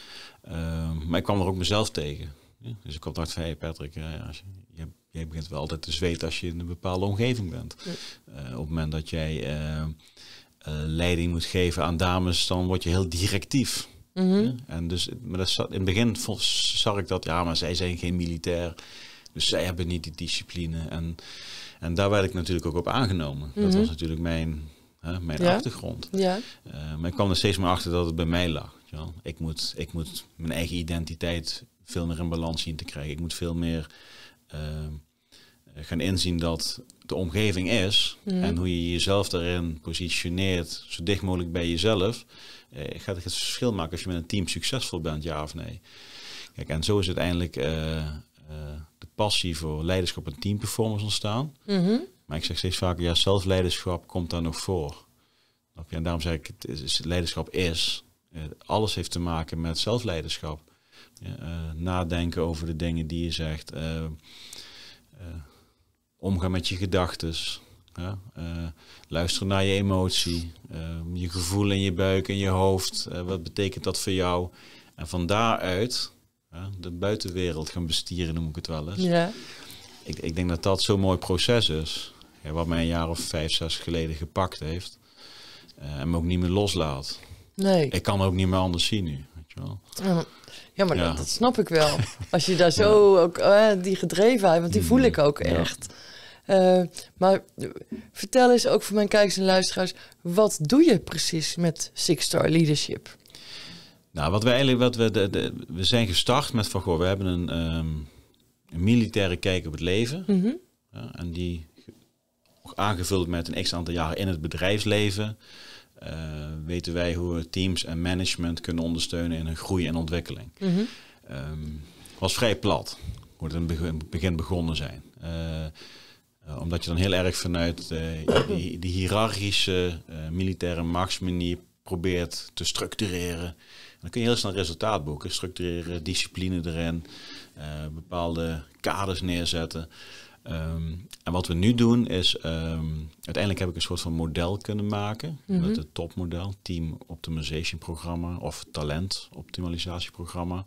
Ehm, maar ik kwam er ook mezelf tegen. Ja, dus ik dacht van, hey Patrick, als je, je, jij begint wel altijd te zweten als je in een bepaalde omgeving bent. Ja. Eh, op het moment dat jij leiding moet geven aan dames, dan word je heel directief. Mhm. En dus, maar dat zat, in het begin vond, zag ik dat, ja, maar zij zijn geen militair. Dus zij hebben niet die discipline. En, en daar werd ik natuurlijk ook op aangenomen. Dat Mhm. was natuurlijk mijn, hè, mijn Ja. achtergrond. Ja. Uh, maar ik kwam er steeds meer achter dat het bij mij lag. Ik, moet, ik moet mijn eigen identiteit veel meer in balans zien te krijgen. Ik moet veel meer uh, gaan inzien dat de omgeving is. Mhm. En hoe je jezelf daarin positioneert, zo dicht mogelijk bij jezelf. Uh, gaat het verschil maken als je met een team succesvol bent, ja of nee. Kijk, en zo is uiteindelijk uh, de passie voor leiderschap en teamperformance ontstaan. Mhm. Maar ik zeg steeds vaker, ja, zelfleiderschap komt daar nog voor. En daarom zeg ik, het is, leiderschap is. Uh, alles heeft te maken met zelfleiderschap. Ja, uh, nadenken over de dingen die je zegt. Omgaan met je gedachten. Ja, luisteren naar je emotie. je gevoel in je buik en je hoofd. wat betekent dat voor jou? En van daaruit de buitenwereld gaan bestieren, noem ik het wel eens. Ja. Ik, ik denk dat dat zo'n mooi proces is. Ja, wat mij een jaar of vijf, zes geleden gepakt heeft. Uh, en me ook niet meer loslaat. Nee. Ik kan ook niet meer anders zien nu. Weet je wel. Ja, maar Ja. Dat, dat snap ik wel. Als je daar zo ook uh, die gedrevenheid, want die voel ik ook Mm. Echt. Uh, maar vertel eens ook voor mijn kijkers en luisteraars, wat doe je precies met Six Star Leadership? Nou, wat we eigenlijk, wat we, de, de, we zijn gestart met van, goh, we hebben een, ehm, een militaire kijk op het leven. Mhm. Ja, en die ge- aangevuld met een x aantal jaren in het bedrijfsleven. eh, weten wij hoe we teams en management kunnen ondersteunen in hun groei en ontwikkeling. Ehm was vrij plat, hoe het in het begin- begin begonnen zijn. Eh, eh, omdat je dan heel erg vanuit die, die hiërarchische militaire machtsmanier probeert te structureren. Dan kun je heel snel resultaat boeken. Structureren, discipline erin, eh, bepaalde kaders neerzetten. Ehm, en wat we nu doen is, ehm, uiteindelijk heb ik een soort van model kunnen maken. Met het topmodel, Team Optimization Programma of Talent Optimalisatieprogramma.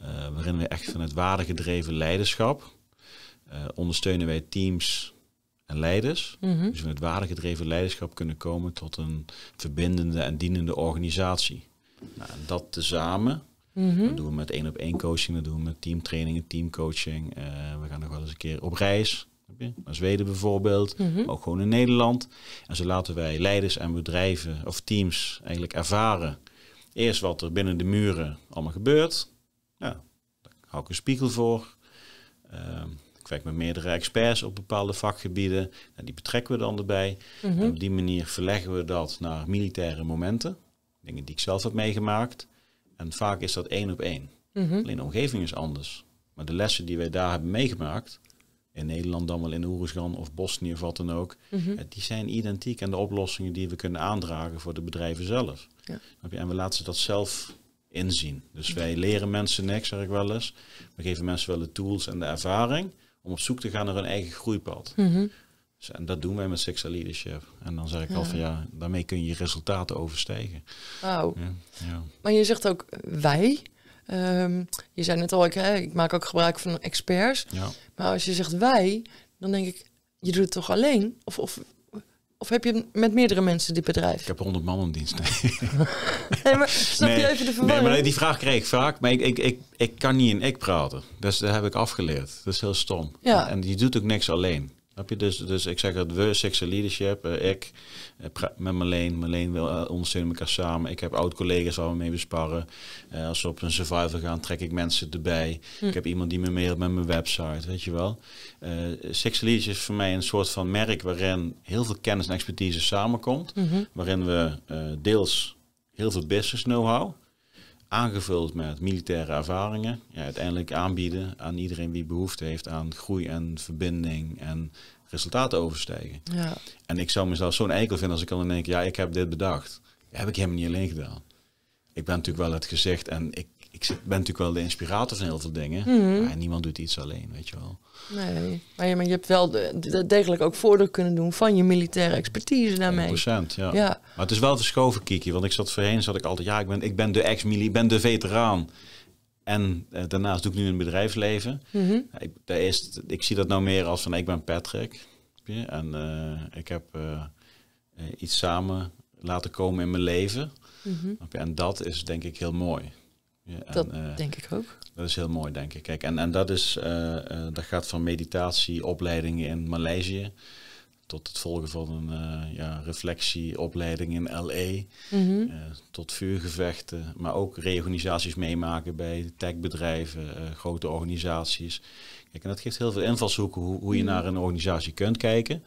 eh, waarin we echt vanuit waardegedreven leiderschap eh, ondersteunen wij teams en leiders. Mhm. Dus we met waardegedreven leiderschap kunnen komen tot een verbindende en dienende organisatie. Nou, en dat tezamen, Mhm. dat doen we met één op één coaching, dat doen we met teamtrainingen, teamcoaching. Eh, we gaan nog wel eens een keer op reis, naar Zweden bijvoorbeeld, Mhm. maar ook gewoon in Nederland. En zo laten wij leiders en bedrijven of teams eigenlijk ervaren. Eerst wat er binnen de muren allemaal gebeurt. Ja, daar hou ik een spiegel voor. Ehm, ik werk met meerdere experts op bepaalde vakgebieden. Nou, die betrekken we dan erbij. Mhm. En op die manier verleggen we dat naar militaire momenten. Dingen die ik zelf heb meegemaakt. En vaak is dat één op één. Mhm. Alleen de omgeving is anders. Maar de lessen die wij daar hebben meegemaakt, in Nederland dan wel in Oeruzgan of Bosnië of wat dan ook, Mhm. eh, die zijn identiek. En de oplossingen die we kunnen aandragen voor de bedrijven zelf. Ja. En we laten ze dat zelf inzien. Dus wij leren mensen niks, zeg ik wel eens. We geven mensen wel de tools en de ervaring om op zoek te gaan naar hun eigen groeipad. Mhm. Dus- En dat doen wij met Six Leadership. En dan zeg ik al van ja, daarmee kun je je resultaten overstijgen. Wauw. Ja, ja. Maar je zegt ook wij. Ehm, je zei net al, ik, hè, ik maak ook gebruik van experts. ja. Maar als je zegt wij, dan denk ik, je doet het toch alleen? Of, of, of heb je met meerdere mensen dit Ik bedrijf? heb 100 man in dienst. Nee. Nee, maar snap Nee, je even de Nee, verwarring? maar die vraag kreeg ik vaak. Maar ik, ik, ik, ik kan niet in ik praten. Dus dat heb ik afgeleerd. Dat is heel stom. Ja. En je doet ook niks alleen. Snap je? Dus, dus ik zeg het, we, Six Leadership, eh, ik, eh, met Marleen. Marleen wil eh, ondersteunen elkaar samen. Ik heb oud-collega's waar we mee besparren. Eh, als we op een survival gaan, trek ik mensen erbij. Hm. Ik heb iemand die me mailt met mijn website, weet je wel. Eh Six Leadership is voor mij een soort van merk waarin heel veel kennis en expertise samenkomt. Mhm. Waarin we deels heel veel business know-how, aangevuld met militaire ervaringen, ja, uiteindelijk aanbieden aan iedereen die behoefte heeft aan groei en verbinding en resultaten overstijgen. Ja. En ik zou mezelf zo'n eikel vinden als ik dan denk, ja, ik heb dit bedacht. Heb ik helemaal niet alleen gedaan. Ik ben natuurlijk wel het gezicht en ik, ik ben natuurlijk wel de inspirator van heel veel dingen. Mhm. Maar niemand doet iets alleen, weet je wel. Nee, maar je, maar je hebt wel de, de- degelijk ook voordeel kunnen doen van je militaire expertise daarmee. 100%, ja. Ja. Maar het is wel verschoven, Kiki. Want ik zat voorheen, zat ik altijd, ja, ik ben, ik ben de ex-mili, ik ben de veteraan. En eh, daarnaast doe ik nu een bedrijfsleven. Mhm. Ik, daar is, ik zie dat nou meer als van, ik ben Patrick. En eh, ik heb eh, iets samen laten komen in mijn leven. Mhm. En dat is denk ik heel mooi. Ja, en, Dat eh, denk ik ook. dat is heel mooi, denk ik. Kijk, en, en dat, is, eh, eh, dat gaat van meditatieopleidingen in Maleisië tot het volgen van een ja, reflectieopleiding in LA, Mhm. tot vuurgevechten, maar ook reorganisaties meemaken bij techbedrijven, grote organisaties. Kijk, en dat geeft heel veel invalshoeken hoe, hoe je Mhm. naar een organisatie kunt kijken.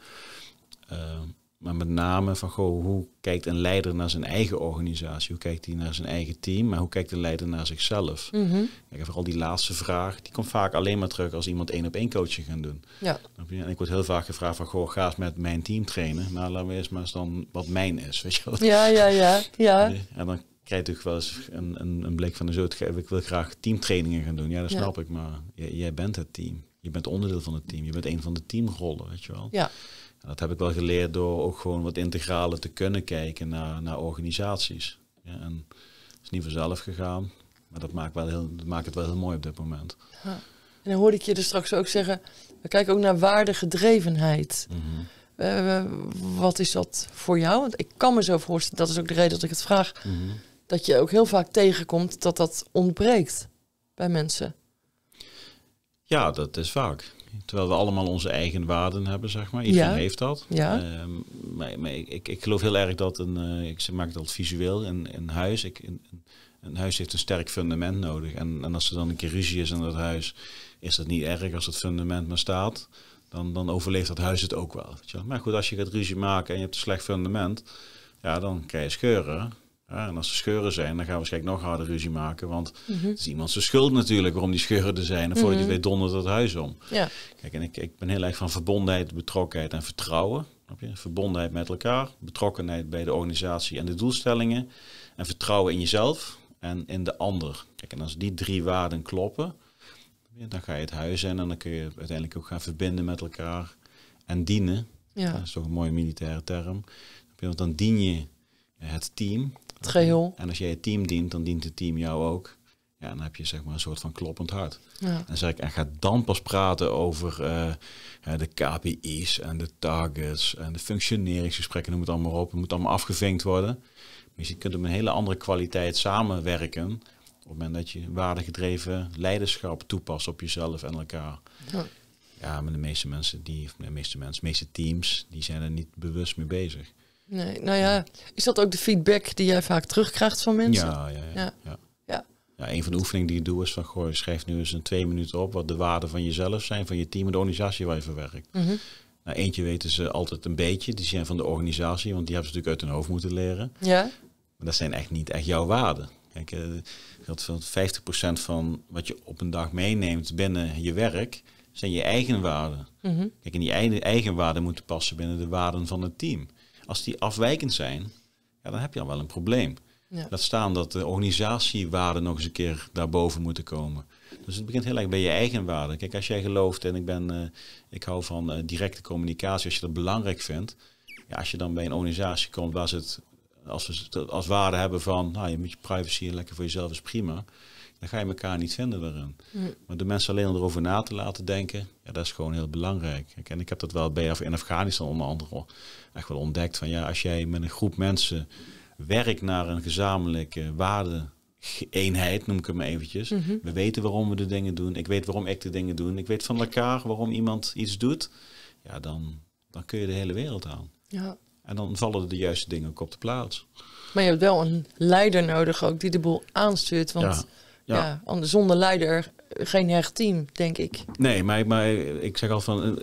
Maar met name van goh, hoe kijkt een leider naar zijn eigen organisatie? Hoe kijkt hij naar zijn eigen team? Maar hoe kijkt een leider naar zichzelf? Mhm. Kijk, vooral die laatste vraag, die komt vaak alleen maar terug als iemand één op één coaching gaat doen. Ja. En ik word heel vaak gevraagd van, goh, ga eens met mijn team trainen. Nou, laten we eens maar eens dan wat mijn is, weet je wel. ja, ja, ja, ja. En dan krijg je natuurlijk wel eens een, een, een blik van de zo, ik wil graag teamtrainingen gaan doen. Ja, dat Ja. snap ik, maar jij, jij bent het team. Je bent onderdeel van het team. Je bent een van de teamrollen, weet je wel. Ja. En dat heb ik wel geleerd door ook gewoon wat integraler te kunnen kijken naar, naar organisaties. Ja, en het is niet vanzelf gegaan, maar dat maakt, wel heel, dat maakt het wel heel mooi op dit moment. En dan hoorde ik je er straks ook zeggen, we kijken ook naar waardegedrevenheid. Eh, wat is dat voor jou? Want ik kan me zo voorstellen, dat is ook de reden dat ik het vraag, Mhm. dat je ook heel vaak tegenkomt dat dat ontbreekt bij mensen. Ja, dat is vaak. Terwijl we allemaal onze eigen waarden hebben, zeg maar. Iedereen Ja. heeft dat. Ja. Ehm, maar maar ik, ik, geloof heel erg dat een, eh, ik maak altijd visueel in, in huis. Ik, een, Een huis heeft een sterk fundament nodig. En, en als er dan een keer ruzie is in dat huis, is dat niet erg als het fundament maar staat. Dan, dan overleeft dat huis het ook wel. Weet je wel. Maar goed, als je gaat ruzie maken en je hebt een slecht fundament, ja, dan krijg je scheuren. Ja, en als er scheuren zijn, dan gaan we waarschijnlijk nog harder ruzie maken. Want het is iemand zijn schuld natuurlijk waarom die scheuren er zijn. En voor je het weet dondert het huis om. Ja. Kijk, en ik, ik ben heel erg van verbondenheid, betrokkenheid en vertrouwen. Verbondenheid met elkaar, betrokkenheid bij de organisatie en de doelstellingen. En vertrouwen in jezelf en in de ander. Kijk, en als die drie waarden kloppen, dan ga je het huis in en dan kun je uiteindelijk ook gaan verbinden met elkaar en dienen. ja, Dat is toch een mooie militaire term. Want dan dien je het team. Het geheel. En als jij het team dient, dan dient het team jou ook. Ja, dan heb je zeg maar een soort van kloppend hart. Ja. En zeg ik, en ga dan pas praten over eh, ja, de KPI's en de targets en de functioneringsgesprekken, noem het allemaal op. Het moet allemaal afgevinkt worden. Maar je kunt op een hele andere kwaliteit samenwerken op het moment dat je waardegedreven leiderschap toepast op jezelf en elkaar. Ja. Ja, maar de meeste mensen, die, de meeste mensen, de meeste teams, die zijn er niet bewust mee bezig. Nee, nou ja, is dat ook de feedback die jij vaak terugkrijgt van mensen? Ja, ja, ja. Ja. ja. Een van de oefeningen die ik doe is van, goh, schrijf nu eens in twee minuten op wat de waarden van jezelf zijn, van je team en de organisatie waar je voor werkt. Mhm. Nou, eentje weten ze altijd een beetje, die zijn van de organisatie, want die hebben ze natuurlijk uit hun hoofd moeten leren. Ja? Maar dat zijn echt niet echt jouw waarden. Kijk, eh, dat van 50% van wat je op een dag meeneemt binnen je werk, zijn je eigen waarden. Mhm. Kijk, en die eigen, eigen waarden moeten passen binnen de waarden van het team. Als die afwijkend zijn, ja, dan heb je al wel een probleem. Ja. Laat staan dat de organisatiewaarden nog eens een keer daarboven moeten komen. Dus het begint heel erg bij je eigen waarden. Kijk, als jij gelooft en ik ben, eh, ik hou van eh, directe communicatie, als je dat belangrijk vindt, ja, als je dan bij een organisatie komt waar ze het als we het als waarde hebben van, nou, je moet je privacy lekker voor jezelf is prima, dan ga je elkaar niet vinden daarin. Mm. Maar de mensen alleen al erover na te laten denken, ja, dat is gewoon heel belangrijk. En ik heb dat wel bij in Afghanistan onder andere echt wel ontdekt van, ja, als jij met een groep mensen werkt naar een gezamenlijke waarde-eenheid, noem ik maar eventjes. Mhm. We weten waarom we de dingen doen. Ik weet waarom ik de dingen doe. Ik weet van elkaar waarom iemand iets doet. Ja, dan, dan kun je de hele wereld aan. ja. En dan vallen de juiste dingen ook op de plaats. Maar je hebt wel een leider nodig ook die de boel aanstuurt. Want Ja, ja, ja. anders zonder leider geen hecht team, denk ik. Nee, maar, maar ik zeg al van... Een,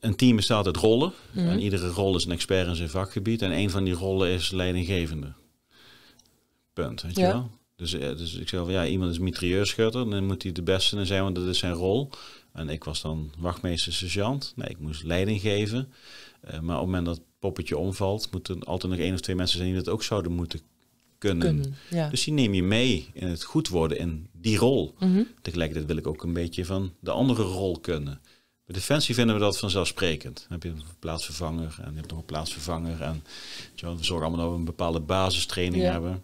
een team bestaat uit rollen. Mhm. En iedere rol is een expert in zijn vakgebied. En een van die rollen is leidinggevende. Punt, weet je Ja. wel? Dus, eh, dus ik zeg wel, ja, iemand is mitrailleurschutter. Dan moet hij de beste in zijn, want dat is zijn rol. En ik was dan wachtmeester sergeant. Nee, ik moest leiding geven. Eh, maar op het moment dat het poppetje omvalt... moeten er altijd nog één of twee mensen zijn die dat ook zouden moeten kunnen. Kunnen. Ja. Dus die neem je mee in het goed worden in die rol. Mhm. Tegelijkertijd wil ik ook een beetje van de andere rol kunnen. Bij Defensie vinden we dat vanzelfsprekend. Dan heb je een plaatsvervanger en je hebt nog een plaatsvervanger. En we zorgen allemaal dat we een bepaalde basistraining Ja. hebben. In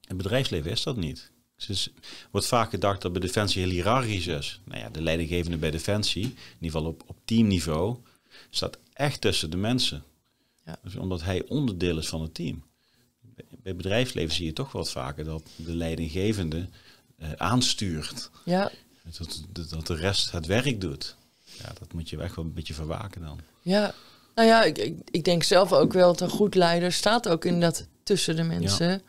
het bedrijfsleven is dat niet. Dus er wordt vaak gedacht dat bij Defensie heel hiërarchisch is. Nou ja, de leidinggevende bij Defensie, in ieder geval op, op teamniveau, staat echt tussen de mensen. Ja. Dus omdat hij onderdeel is van het team. Bij- bedrijfsleven zie je toch wat vaker dat de leidinggevende eh, aanstuurt. ja, Dat, dat, dat de rest het werk doet. Ja, dat moet je echt wel een beetje verwaken dan. ja. Nou ja, ik, ik, ik denk zelf ook wel dat een goed leider staat ook inderdaad tussen de mensen.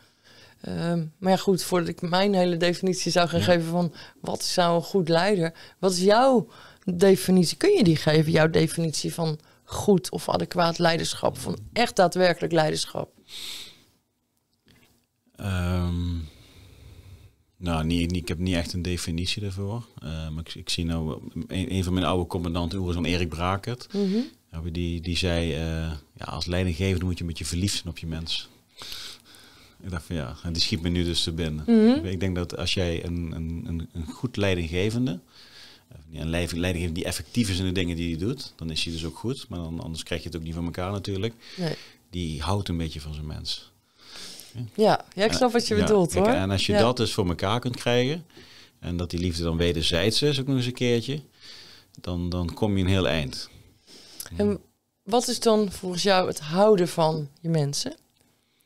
Ehm, maar ja, goed, voordat ik mijn hele definitie zou gaan Ja. geven van wat nou een goed leider, wat is jouw definitie? Kun je die geven, jouw definitie van goed of adequaat leiderschap, van echt daadwerkelijk leiderschap? Ehm, nou, niet, niet, ik heb niet echt een definitie daarvoor. Eh, maar ik, ik zie nou, een, een van mijn oude commandanten, Oerzan Erik Brakert, Mhm. die, die zei, eh, ja, als leidinggevende moet je een beetje verliefd zijn op je mens. Ik dacht van ja, en die schiet me nu dus te binnen. Mhm. Ik denk dat als jij een, een, een, een goed leidinggevende, eh, een leid- leidinggevende die effectief is in de dingen die hij doet, dan is hij dus ook goed. Maar dan, anders krijg je het ook niet van elkaar natuurlijk. Nee. Die houdt een beetje van zijn mens. Ja, ja, ik snap wat je bedoelt hoor. En als je dat dus voor elkaar kunt krijgen, en dat die liefde dan wederzijds is, ook nog eens een keertje, dan, dan kom je een heel eind. En wat is dan volgens jou het houden van je mensen?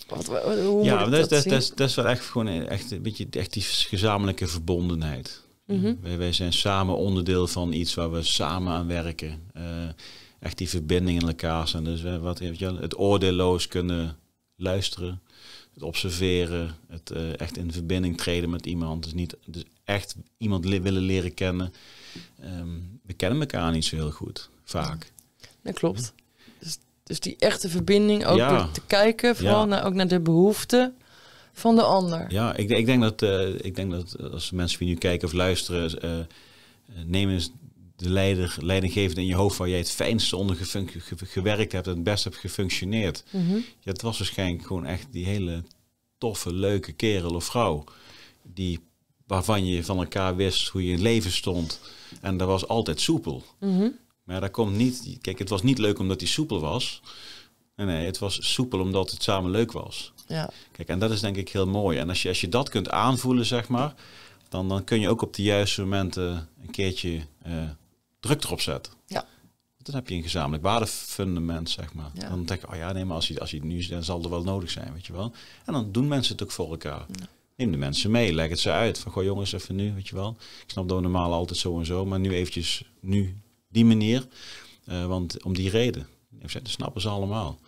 Wat, hoe ja, dat, is- dat dat, dat, is- dat is wel echt gewoon echt een beetje echt die gezamenlijke verbondenheid. Mhm. Wij, wij zijn samen onderdeel van iets waar we samen aan werken. Eh, echt die verbinding in elkaar zijn. Dus we, wat, weet je het oordeelloos kunnen luisteren. Het observeren, het eh, echt in verbinding treden met iemand. Dus niet dus echt iemand willen leren kennen. Ehm, we kennen elkaar niet zo heel goed, vaak. Dat klopt. Dus, dus die echte verbinding, ook Ja. door te kijken, vooral Ja. naar, ook naar de behoeften van de ander. Ja, ik, ik denk dat, eh, ik denk dat als mensen die nu kijken of luisteren, eh, eh, neem eens de leider, leidinggevende in je hoofd waar jij het fijnste onder gewerkt hebt en het best hebt gefunctioneerd. Mhm. Ja, het was waarschijnlijk gewoon echt die hele toffe, leuke kerel of vrouw. Die, waarvan je van elkaar wist hoe je in leven stond. En dat was altijd soepel. Mhm. Maar dat komt niet. Kijk, het was niet leuk omdat hij soepel was. Nee, nee, het was soepel omdat het samen leuk was. Ja. Kijk, en dat is denk ik heel mooi. En als je, als je dat kunt aanvoelen, zeg maar, dan, dan kun je ook op de juiste momenten een keertje eh, druk erop zetten. Ja. Dan heb je een gezamenlijk waardefundament, zeg maar. Ja. Dan denk je, oh ja, nee, maar als je, als je het nu is, dan zal er wel nodig zijn, weet je wel. En dan doen mensen het ook voor elkaar. Neem de mensen mee, leg het ze uit. Van, goh jongens, even nu, weet je wel. Ik snap dat we normaal altijd zo en zo, maar nu eventjes, nu die manier. Eh, want om die reden. Dat snappen ze allemaal.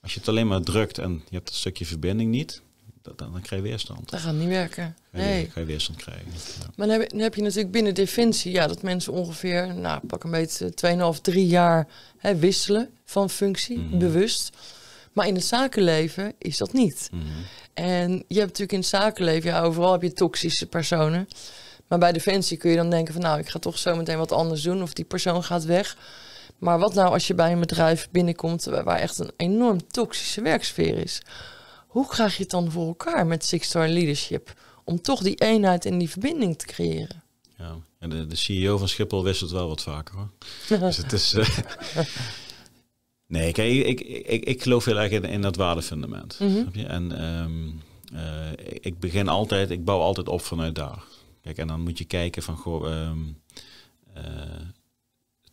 Als je het alleen maar drukt en je hebt een stukje verbinding niet, dan, dan, dan krijg je weerstand. Dat gaat niet werken. Nee. ga je weerstand krijgen. Ja. Maar dan heb, je, dan heb je natuurlijk binnen Defensie, ja, dat mensen ongeveer, nou, pak een beetje 2,5, 3 jaar hè, wisselen van functie, Mhm. bewust. Maar in het zakenleven is dat niet. Mhm. En je hebt natuurlijk in het zakenleven, ja, overal heb je toxische personen. Maar bij Defensie kun je dan denken van, nou, ik ga toch zo meteen wat anders doen of die persoon gaat weg. Maar wat nou als je bij een bedrijf binnenkomt waar echt een enorm toxische werksfeer is? Hoe krijg je het dan voor elkaar met Six Star Leadership? Om toch die eenheid en die verbinding te creëren. Ja. En de, de CEO van Schiphol wisselt wel wat vaker hoor. dus het is. eh, nee, kijk, ik, ik, ik, ik geloof heel erg in, in dat waardefundament. Snap je? En ehm, eh, ik begin altijd, ik bouw altijd op vanuit daar. Kijk, en dan moet je kijken van goh, ehm eh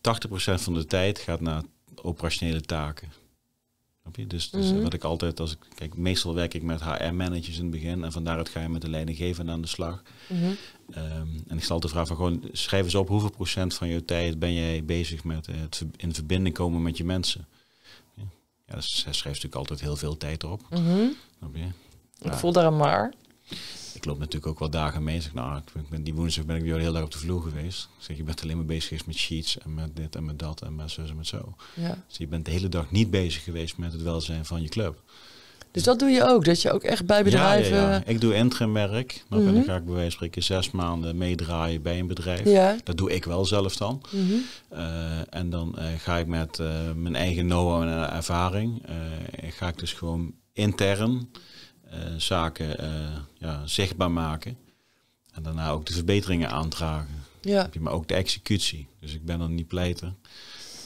80% van de tijd gaat naar operationele taken. Je? Dus, dus Mhm. wat ik altijd, als ik kijk, meestal werk ik met HR-managers in het begin en van daaruit ga je met de leidinggevende aan de slag. Mhm. Ehm, en ik stel de vraag van gewoon, schrijf eens op hoeveel procent van je tijd ben jij bezig met eh, het in verbinding komen met je mensen. Ja, ja dus hij schrijft natuurlijk altijd heel veel tijd erop. Mhm. Je? Ik voel daar een maar. Ik loop natuurlijk ook wel dagen mee. Zeg, nou, ik ben, die woensdag ben ik weer heel erg op de vloer geweest. Ik zeg, je bent alleen maar bezig geweest met sheets en met dit en met dat en met zo en met zo. Ja. Dus je bent de hele dag niet bezig geweest met het welzijn van je club. Dus dat doe je ook, dat je ook echt bij bedrijven... Ja, ja, ja. Ik doe interimwerk. Dan Mhm. dan ga ik bij wijze van spreken zes maanden meedraaien bij een bedrijf. Ja. Dat doe ik wel zelf dan. Mhm. Eh, en dan eh, ga ik met eh, mijn eigen know-how en ervaring, ga ik dus gewoon intern zaken eh, ja, zichtbaar maken. En daarna ook de verbeteringen aandragen. Ja. Heb je maar ook de executie. Dus ik ben dan niet pleiten.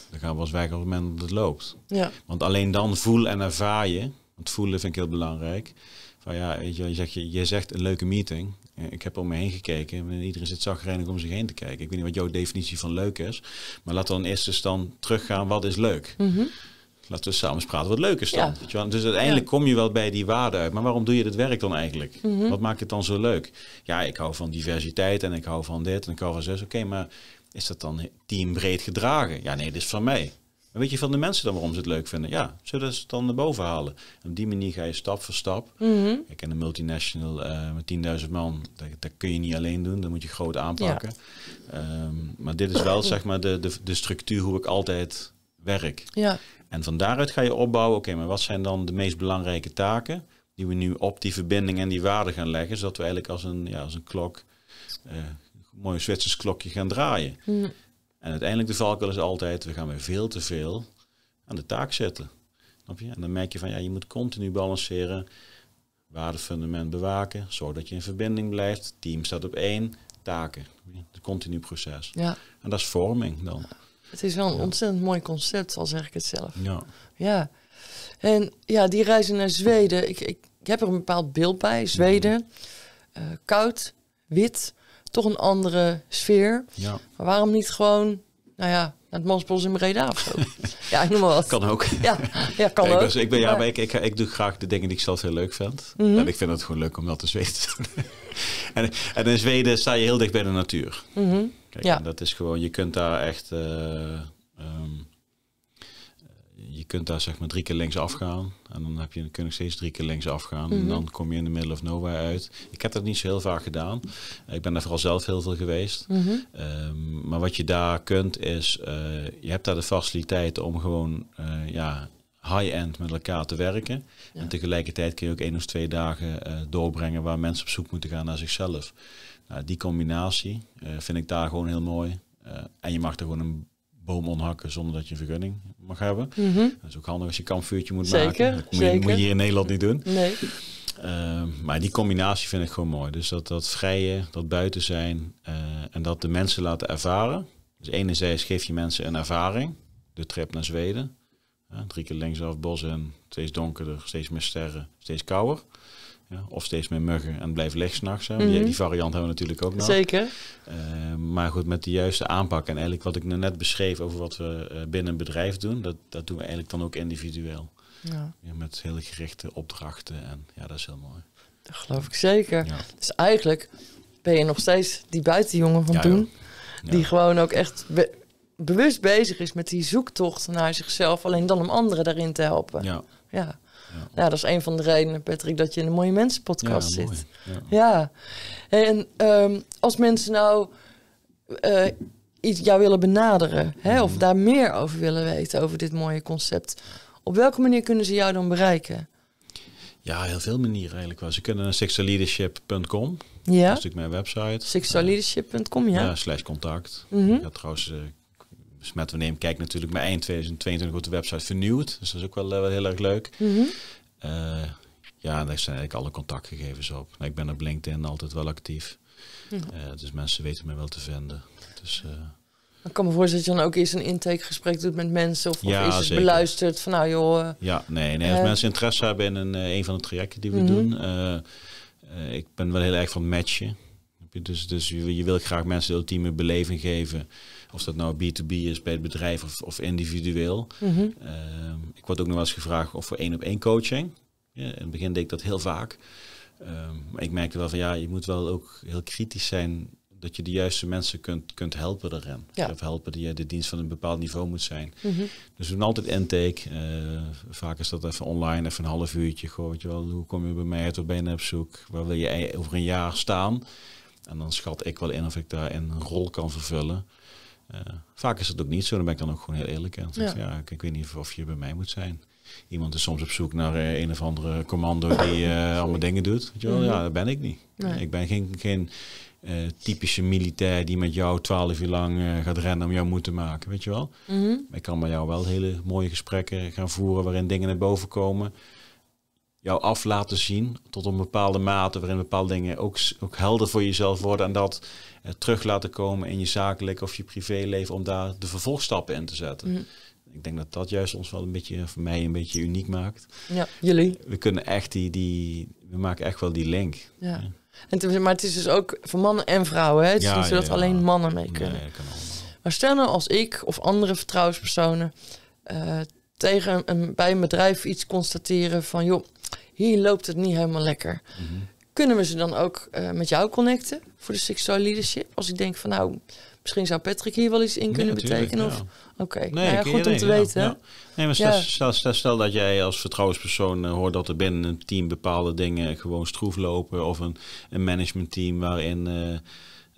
Dan gaan we als werken op het moment dat het loopt. Ja. Want alleen dan voel en ervaar je. Want voelen vind ik heel belangrijk. Van ja, weet je, je, zegt, je, je zegt een leuke meeting. Eh, Ik heb om me heen gekeken. en Iedereen zit zagrijnig om zich heen te kijken. Ik weet niet wat jouw definitie van leuk is. Maar laten we dan eerst eens dan teruggaan. Wat is leuk? Mhm. Laten we samen eens praten wat leuk is dan. Ja. Weet je wel? Dus uiteindelijk kom je wel bij die waarde uit. Maar waarom doe je dit werk dan eigenlijk? Mhm. Wat maakt het dan zo leuk? Ja, ik hou van diversiteit en ik hou van dit en ik hou van zus. Oké, maar is dat dan teambreed gedragen? Ja, nee, dit is van mij. Maar weet je van de mensen dan waarom ze het leuk vinden? Ja, zullen ze het dan naar boven halen? En op die manier ga je stap voor stap. Mhm. Ik ken een multinational eh, met 10.000 man. Dat, dat kun je niet alleen doen. Dat moet je groot aanpakken. Ehm, maar dit is wel zeg maar de, de, de structuur hoe ik altijd werk. Ja. En van daaruit ga je opbouwen. Oké, maar wat zijn dan de meest belangrijke taken die we nu op die verbinding en die waarde gaan leggen, zodat we eigenlijk als een, ja, als een klok, eh, een mooi Zwitsers klokje gaan draaien. En uiteindelijk de valkuil is altijd, we gaan weer veel te veel aan de taak zitten. Snap je? En dan merk je van, ja, je moet continu balanceren, waardefundament bewaken, zorg dat je in verbinding blijft, team staat op één, taken. Het continu proces. ja. En dat is vorming dan. Het is wel een ontzettend mooi concept, al zeg ik het zelf. Ja. Ja. En ja, die reizen naar Zweden, ik, ik, ik heb er een bepaald beeld bij. Zweden, eh, koud, wit, toch een andere sfeer. ja, Maar waarom niet gewoon, nou ja, naar het Mansbos in Breda of zo? ja, ik noem maar wat. kan ook. Ja, ja kan Ja, ik, ook. was- ik, ben, ja, Maar- ik, ik, ik doe graag de dingen die ik zelf heel leuk vind. Mhm. En ik vind het gewoon leuk om dat te Zweden te doen. en, en in Zweden sta je heel dicht bij de natuur. Mhm. Kijk, Ja. en dat is gewoon, je kunt daar echt, eh, ehm, kunt daar zeg maar drie keer links afgaan. En dan heb je, kun je nog steeds drie keer links afgaan. En Mhm. dan kom je in de middle of nowhere uit. Ik heb dat niet zo heel vaak gedaan. Ik ben daar vooral zelf heel veel geweest. Mhm. Ehm, maar wat je daar kunt is, eh, je hebt daar de faciliteiten om gewoon eh, ja, high-end met elkaar te werken. Ja. En tegelijkertijd kun je ook één of twee dagen eh, doorbrengen waar mensen op zoek moeten gaan naar zichzelf. Nou, die combinatie vind ik daar gewoon heel mooi. En je mag er gewoon een boom onhakken zonder dat je een vergunning mag hebben. Mhm. Dat is ook handig als je een kampvuurtje moet Zeker, maken. Dat moet je, moet je hier in Nederland niet doen. Nee. Ehm, maar die combinatie vind ik gewoon mooi. Dus dat, dat vrije, dat buiten zijn eh, en dat de mensen laten ervaren. Dus enerzijds geef je mensen een ervaring. De trip naar Zweden. Drie keer linksaf bos en steeds donkerder, steeds meer sterren, steeds kouder. Ja, of steeds meer muggen en blijf licht s'nachts. Die, Mhm. die variant hebben we natuurlijk ook nog. Zeker. Eh, maar goed, met de juiste aanpak en eigenlijk wat ik nou net beschreef over wat we eh, binnen een bedrijf doen, dat, dat doen we eigenlijk dan ook individueel. Ja, Ja, met hele gerichte opdrachten en ja, dat is heel mooi. dat geloof ik zeker. Ja. Dus eigenlijk ben je nog steeds die buitenjongen van toen. Die gewoon ook echt be- bewust bezig is met die zoektocht naar zichzelf. Alleen dan om anderen daarin te helpen. Ja. Ja, Ja. Ja. dat is een van de redenen, Patrick, dat je in de Mooie Mensen ja, podcast zit. Ja. Ja. En ehm, als mensen nou eh, iets jou willen benaderen, hè, of Mhm. daar meer over willen weten, over dit mooie concept. Op welke manier kunnen ze jou dan bereiken? ja, heel veel manieren eigenlijk wel. Ze kunnen naar sixaleadership.com, dat is Ja? natuurlijk mijn website. Sexualleadership.com, Eh, ja? ja, slash contact. Ik had trouwens, eh met we nemen, kijk natuurlijk, maar eind 2022 wordt de website vernieuwd. Dus dat is ook wel, eh, wel heel erg leuk. Mhm. Eh, ja, daar zijn eigenlijk alle contactgegevens op. Nou, ik ben op LinkedIn altijd wel actief. Mhm. Eh, dus mensen weten mij wel te vinden. Dus, Ik kan me voorstellen dat je dan ook eens een intakegesprek doet met mensen. Of, Ja, of is het beluisterd van nou joh... Ja, nee, nee als mensen interesse hebben in een, een van de trajecten die we Mhm. doen. ik ben wel heel erg van matchen. Dus, dus je, je wil graag mensen de ultieme beleving geven. Of dat nou B2B is bij het bedrijf of, of individueel. mhm. Ehm, ik word ook nog wel eens gevraagd of voor één op één coaching. Ja, in het begin deed ik dat heel vaak. Ehm, maar ik merkte wel van ja, je moet wel ook heel kritisch zijn dat je de juiste mensen kunt, kunt helpen daarin. Ja. Of helpen die de dienst van een bepaald niveau moet zijn. Mhm. Dus we doen altijd intake. Eh, vaak is dat even online, even een half uurtje. Goh, weet je wel, hoe kom je bij mij uit? Waar ben je op zoek? Waar wil je ei- over een jaar staan? En dan schat ik wel in of ik daar een rol kan vervullen. Eh, vaak is het ook niet zo. Dan ben ik dan ook gewoon heel eerlijk. En Ja. ja. ik, ik weet niet of je bij mij moet zijn. Iemand is soms op zoek naar eh, een of andere commando die eh, allemaal dingen doet. Weet je wel? Mhm. Ja, dat ben ik niet. Nee. Ik ben geen, geen typische militair die met jou twaalf uur lang gaat rennen om jou moe te maken. Weet je wel? Mhm. Ik kan met jou wel hele mooie gesprekken gaan voeren waarin dingen naar boven komen. Jou af laten zien tot een bepaalde mate waarin bepaalde dingen ook, ook helder voor jezelf worden. En dat eh, terug laten komen in je zakelijk of je privéleven om daar de vervolgstappen in te zetten. Mhm. Ik denk dat dat juist ons wel een beetje, voor mij een beetje uniek maakt. Ja, jullie. We kunnen echt die, die we maken echt wel die link. Ja. Ja. En is- maar het is dus ook voor mannen en vrouwen. Hè? Het is Ja, niet zo dat ja, alleen mannen mee kunnen. Nee. Maar stel nou als ik of andere vertrouwenspersonen eh, tegen een, bij een bedrijf iets constateren van... joh, hier loopt het niet helemaal lekker. Mhm. Kunnen we ze dan ook eh, met jou connecten voor de sexual leadership? Als ik denk van nou, misschien zou Patrick hier wel iets in kunnen betekenen. Of. Oké, Nee, nou ja, goed om nee, te weten. Nee, maar stel, Ja. stel, stel, stel dat jij als vertrouwenspersoon eh, hoort dat er binnen een team bepaalde dingen gewoon stroef lopen. Of een, een managementteam waarin eh,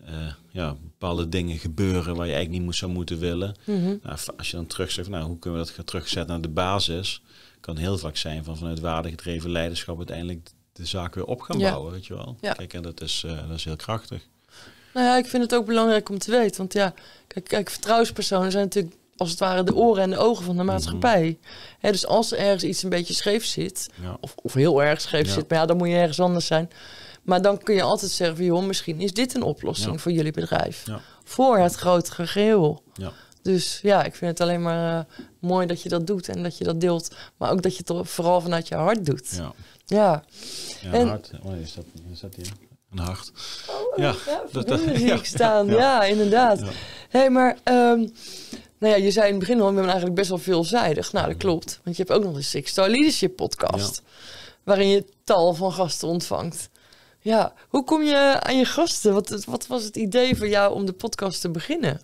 eh, ja, bepaalde dingen gebeuren waar je eigenlijk niet moet, zou moeten willen. Mhm. Nou, als je dan terug zegt, nou, hoe kunnen we dat gaan terugzetten naar de basis? Kan heel vaak zijn van vanuit waardegedreven leiderschap uiteindelijk de zaak weer op gaan Ja. bouwen, weet je wel. Ja. Kijk, en dat is, eh, dat is heel krachtig. Nou ja, ik vind het ook belangrijk om te weten. Want ja, kijk, kijk, vertrouwenspersonen zijn natuurlijk als het ware de oren en de ogen van de Mhm. maatschappij. Dus als er ergens iets een beetje scheef zit, Ja. of, of heel erg scheef Ja. zit, maar ja, dan moet je ergens anders zijn. Maar dan kun je altijd zeggen joh, misschien is dit een oplossing Ja. voor jullie bedrijf. Ja. Voor het grotere geheel. Ja. Dus ja, ik vind het alleen maar eh, mooi dat je dat doet en dat je dat deelt. Maar ook dat je het vooral vanuit je hart doet. Ja. Ja. ja. En- hart. Oh, is dat, is dat hier? Een hart. Ja, dat- dat- dat zie ja, ik staan. Ja, inderdaad. Hey, maar ehm, nou ja, je zei in het begin al, ik ben eigenlijk best wel veelzijdig. Nou, dat klopt. Want je hebt ook nog een Six Star Leadership podcast. Waarin je tal van gasten ontvangt. Ja, hoe kom je aan je gasten? Wat, wat was het idee voor jou om de podcast te beginnen?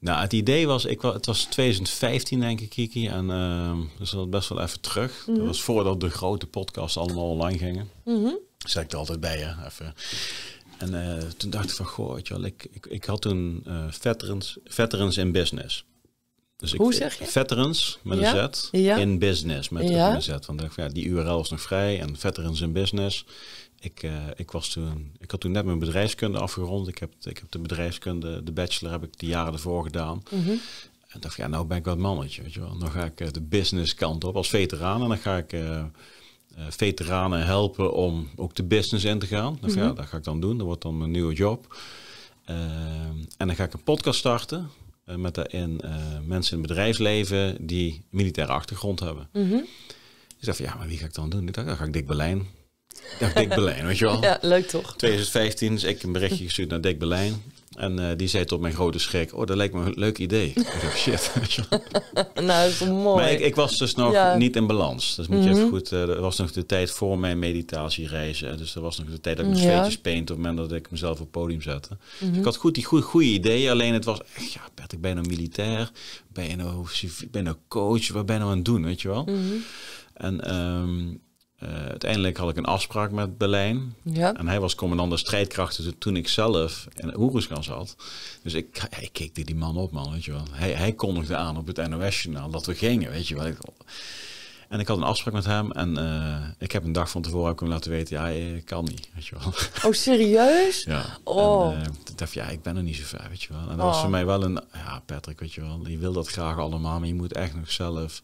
Nou, het idee was, ik, het was 2015 denk ik, Kiki. En eh, dus dat best wel even terug. Dat was voordat de grote podcasts allemaal online gingen. Mhm. Zeg ik er altijd bij, hè. Even. En eh, toen dacht ik van, goh, weet je wel, ik, ik, ik had toen eh, veterans, veterans in business. Dus ik, Hoe zeg je? Veterans met Ja? een Z Ja? in business met Ja? een Z. Want ik dacht ja, die URL is nog vrij en veterans in business. Ik, eh, ik, was toen, ik had toen net mijn bedrijfskunde afgerond. Ik heb, ik heb de bedrijfskunde, de bachelor heb ik de jaren ervoor gedaan. Mhm. En dacht, ja, nou ben ik het mannetje, weet je wel. Dan ga ik eh, de business kant op als veteraan. En dan ga ik eh, veteranen helpen om ook de business in te gaan. Ja, dat ga ik dan doen. Dat wordt dan mijn nieuwe job. En dan ga ik een podcast starten. met daarin mensen in het bedrijfsleven die militaire achtergrond hebben. Mhm. Ik dacht van, ja, maar wie ga ik dan doen? Ik dacht, dan ga ik Dick Berlijn. Dacht, Dick Berlijn, weet je wel. Ja, leuk toch? 2015 is ik een berichtje gestuurd naar Dick Berlijn. En eh, die zei tot mijn grote schrik, oh, dat lijkt me een leuk idee. ik dacht, shit. weet je wel. Nou, dat is mooi. Maar ik, ik was dus nog Ja. niet in balans. Dus moet je Mhm. even goed, eh er was nog de tijd voor mijn meditatiereizen. Dus er was nog de tijd dat ik mijn Ja. zweetjes op het moment dat ik mezelf op het podium zette. Dus Mhm. ik had goed die goede, goede ideeën. Alleen het was echt, ja, Bert, ik ben nou militair. Ben je nou, ben nou coach? Wat ben je nou aan het doen, weet je wel? Mhm. En ehm, eh, uiteindelijk had ik een afspraak met Berlijn. Ja. En hij was commandant de strijdkrachten toen- toen ik zelf in Oeruzgan zat. Dus ik, ik keek die man op, man, weet je wel. Hij, hij kondigde aan op het NOS-journaal dat we gingen, weet je wel. Ik- En ik had een afspraak met hem en eh, ik heb een dag van tevoren ook hem laten weten, ja, ik kan niet, weet je wel. Oh, serieus? Ja. Oh. En, eh, toen dacht ja, ik ben er niet zo ver, weet je wel. En dat Oh. was voor mij wel een, ja, Patrick, weet je wel, je wil dat graag allemaal, maar je moet echt nog zelf,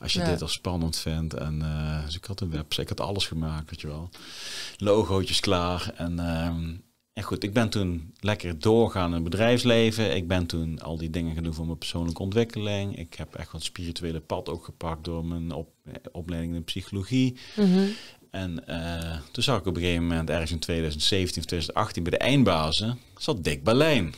als je Ja. dit al spannend vindt. En eh, dus ik had een website, ik had alles gemaakt, weet je wel. Logootjes klaar. En, ehm, en goed, ik ben toen lekker doorgaan in het bedrijfsleven. Ik ben toen al die dingen gaan doen voor mijn persoonlijke ontwikkeling. Ik heb echt wat spirituele pad ook gepakt door mijn op, eh, opleiding in psychologie. Mhm. En eh, toen zag ik op een gegeven moment, ergens in 2017 of 2018, bij de eindbazen, zat Dick Berlijn.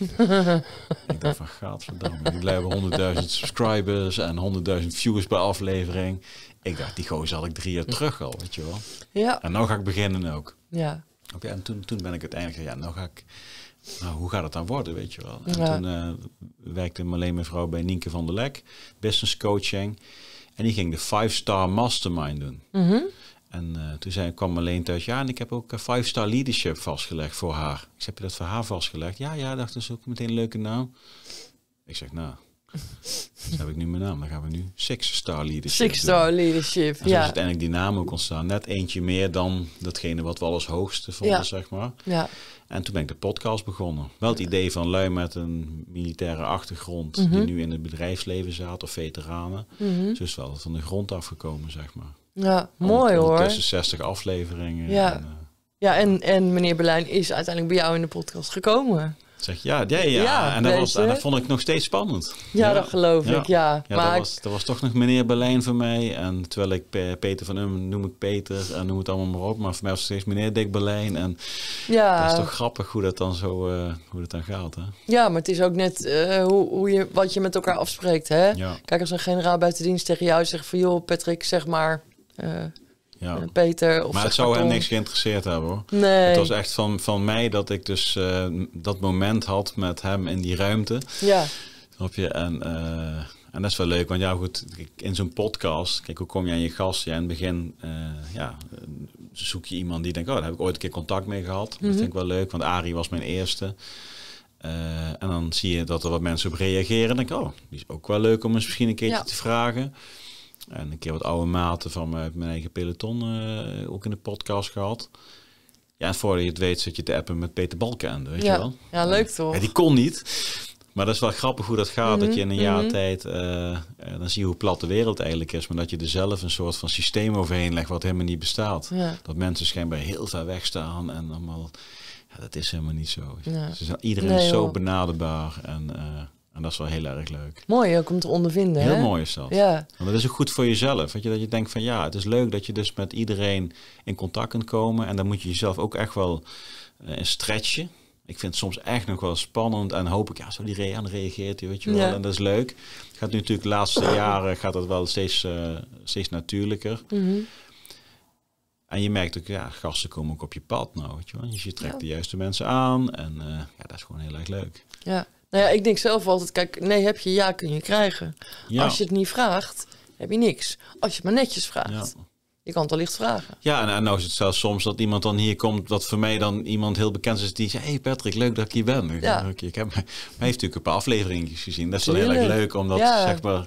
ik dacht van, gadverdamme, die hebben 100.000 subscribers en 100.000 views per aflevering. Ik dacht, die gozer had ik drie jaar terug al, weet je wel. Ja. En nou ga ik beginnen ook. Ja. Oké, en toen, toen ben ik uiteindelijk, ja, nou ga ik, nou, hoe gaat het dan worden, weet je wel. En Ja. toen eh, werkte alleen mijn vrouw bij Nienke van der Lek, business coaching. En die ging de Five Star Mastermind doen. Mhm. En eh, toen zei, kwam Marleen thuis, ja, en ik heb ook Five Star Leadership vastgelegd voor haar. Ik zeg, heb je dat voor haar vastgelegd? Ja, ja, dacht, dat is ook meteen een leuke naam. Ik zeg, nou, dan heb ik nu mijn naam. Dan gaan we nu Six Star Leadership Six doen. star leadership. En zo is Ja. uiteindelijk die naam ook ontstaan. Net eentje meer dan datgene wat we al als hoogste vonden, Ja. zeg maar. Ja. En toen ben ik de podcast begonnen. Wel het idee van lui met een militaire achtergrond... Mhm. die nu in het bedrijfsleven zaten, of veteranen. Mhm. Dus wel van de grond afgekomen, zeg maar. Ja, mooi hoor. Tussen 60 afleveringen. Ja. En, eh, Ja, en, en meneer Berlijn is uiteindelijk bij jou in de podcast gekomen. Zeg ja, ja, ja. Ja, en, dat was, en dat vond ik nog steeds spannend. Ja, dat geloof ik, ja. Ja, maar dat, was, dat was toch nog meneer Berlijn voor mij. En terwijl ik Pe- Peter van Um noem ik Peter en noem het allemaal maar op. Maar voor mij was het steeds meneer Dick Berlijn. En ja, dat is toch grappig hoe dat dan zo eh, hoe dat dan gaat. Hè? ja, maar het is ook net eh, hoe, hoe je, wat je met elkaar afspreekt, hè? Ja, Kijk, als een generaal buitendienst tegen jou zegt van... joh, Patrick, zeg maar, eh, ja. Peter of Maar het zou hem niks geïnteresseerd hebben hoor. Nee, Het was echt van, van mij dat ik dus eh, dat moment had met hem in die ruimte. ja, Snap je? En, eh, en dat is wel leuk, want ja goed, in zo'n podcast, kijk hoe kom je aan je gast? Ja, in het begin eh, ja, zoek je iemand die denkt, oh daar heb ik ooit een keer contact mee gehad. Dat vind ik wel leuk, want Arie was mijn eerste. En dan zie je dat er wat mensen op reageren. En denk ik, oh, die is ook wel leuk om eens misschien een keertje Ja. te vragen. En een keer wat oude maten van mijn, eigen peloton eh, ook in de podcast gehad. Ja, en voordat je het weet zit je te appen met Peter Balkenende, weet je ja. wel? ja, leuk toch? Ja, die kon niet. Maar dat is wel grappig hoe dat gaat. Dat je in een Mhm, jaar mhm. tijd, eh, eh, dan zie je hoe plat de wereld eigenlijk is. Maar dat je er zelf een soort van systeem overheen legt wat helemaal niet bestaat. Ja. Dat mensen schijnbaar heel ver weg staan en allemaal... Ja, dat is helemaal niet zo. Ze zijn, iedereen Nee, is zo benaderbaar en, en dat is wel heel erg leuk. Mooi ook om te ondervinden, Heel hè? mooi is dat. Ja, Want dat is ook goed voor jezelf. Weet je, dat je denkt van ja, het is leuk dat je dus met iedereen in contact kunt komen. En dan moet je jezelf ook echt wel in stretchen. Ik vind het soms echt nog wel spannend en hoop ik, ja, zo die re aan reageert, hij, weet je wel. Ja. En dat is leuk. Het gaat nu natuurlijk de laatste jaren gaat dat wel steeds, eh, steeds natuurlijker. mhm. En je merkt ook, ja, gasten komen ook op je pad nou, weet je wel. Dus je trekt Ja. de juiste mensen aan en eh, ja, dat is gewoon heel erg leuk. ja. Nou ja, ik denk zelf altijd, kijk, nee heb je, ja kun je krijgen. Ja. Als je het niet vraagt, heb je niks. Als je het maar netjes vraagt. Ja. Je kan het allicht vragen. Ja, en, nou is het zelfs soms dat iemand dan hier komt, wat voor mij dan iemand heel bekend is, die zegt, hey Patrick, leuk dat ik hier ben. Ja. ik heb mij heeft natuurlijk een paar afleveringen gezien. Dat is dan heel erg leuk om dat, Ja. zeg maar,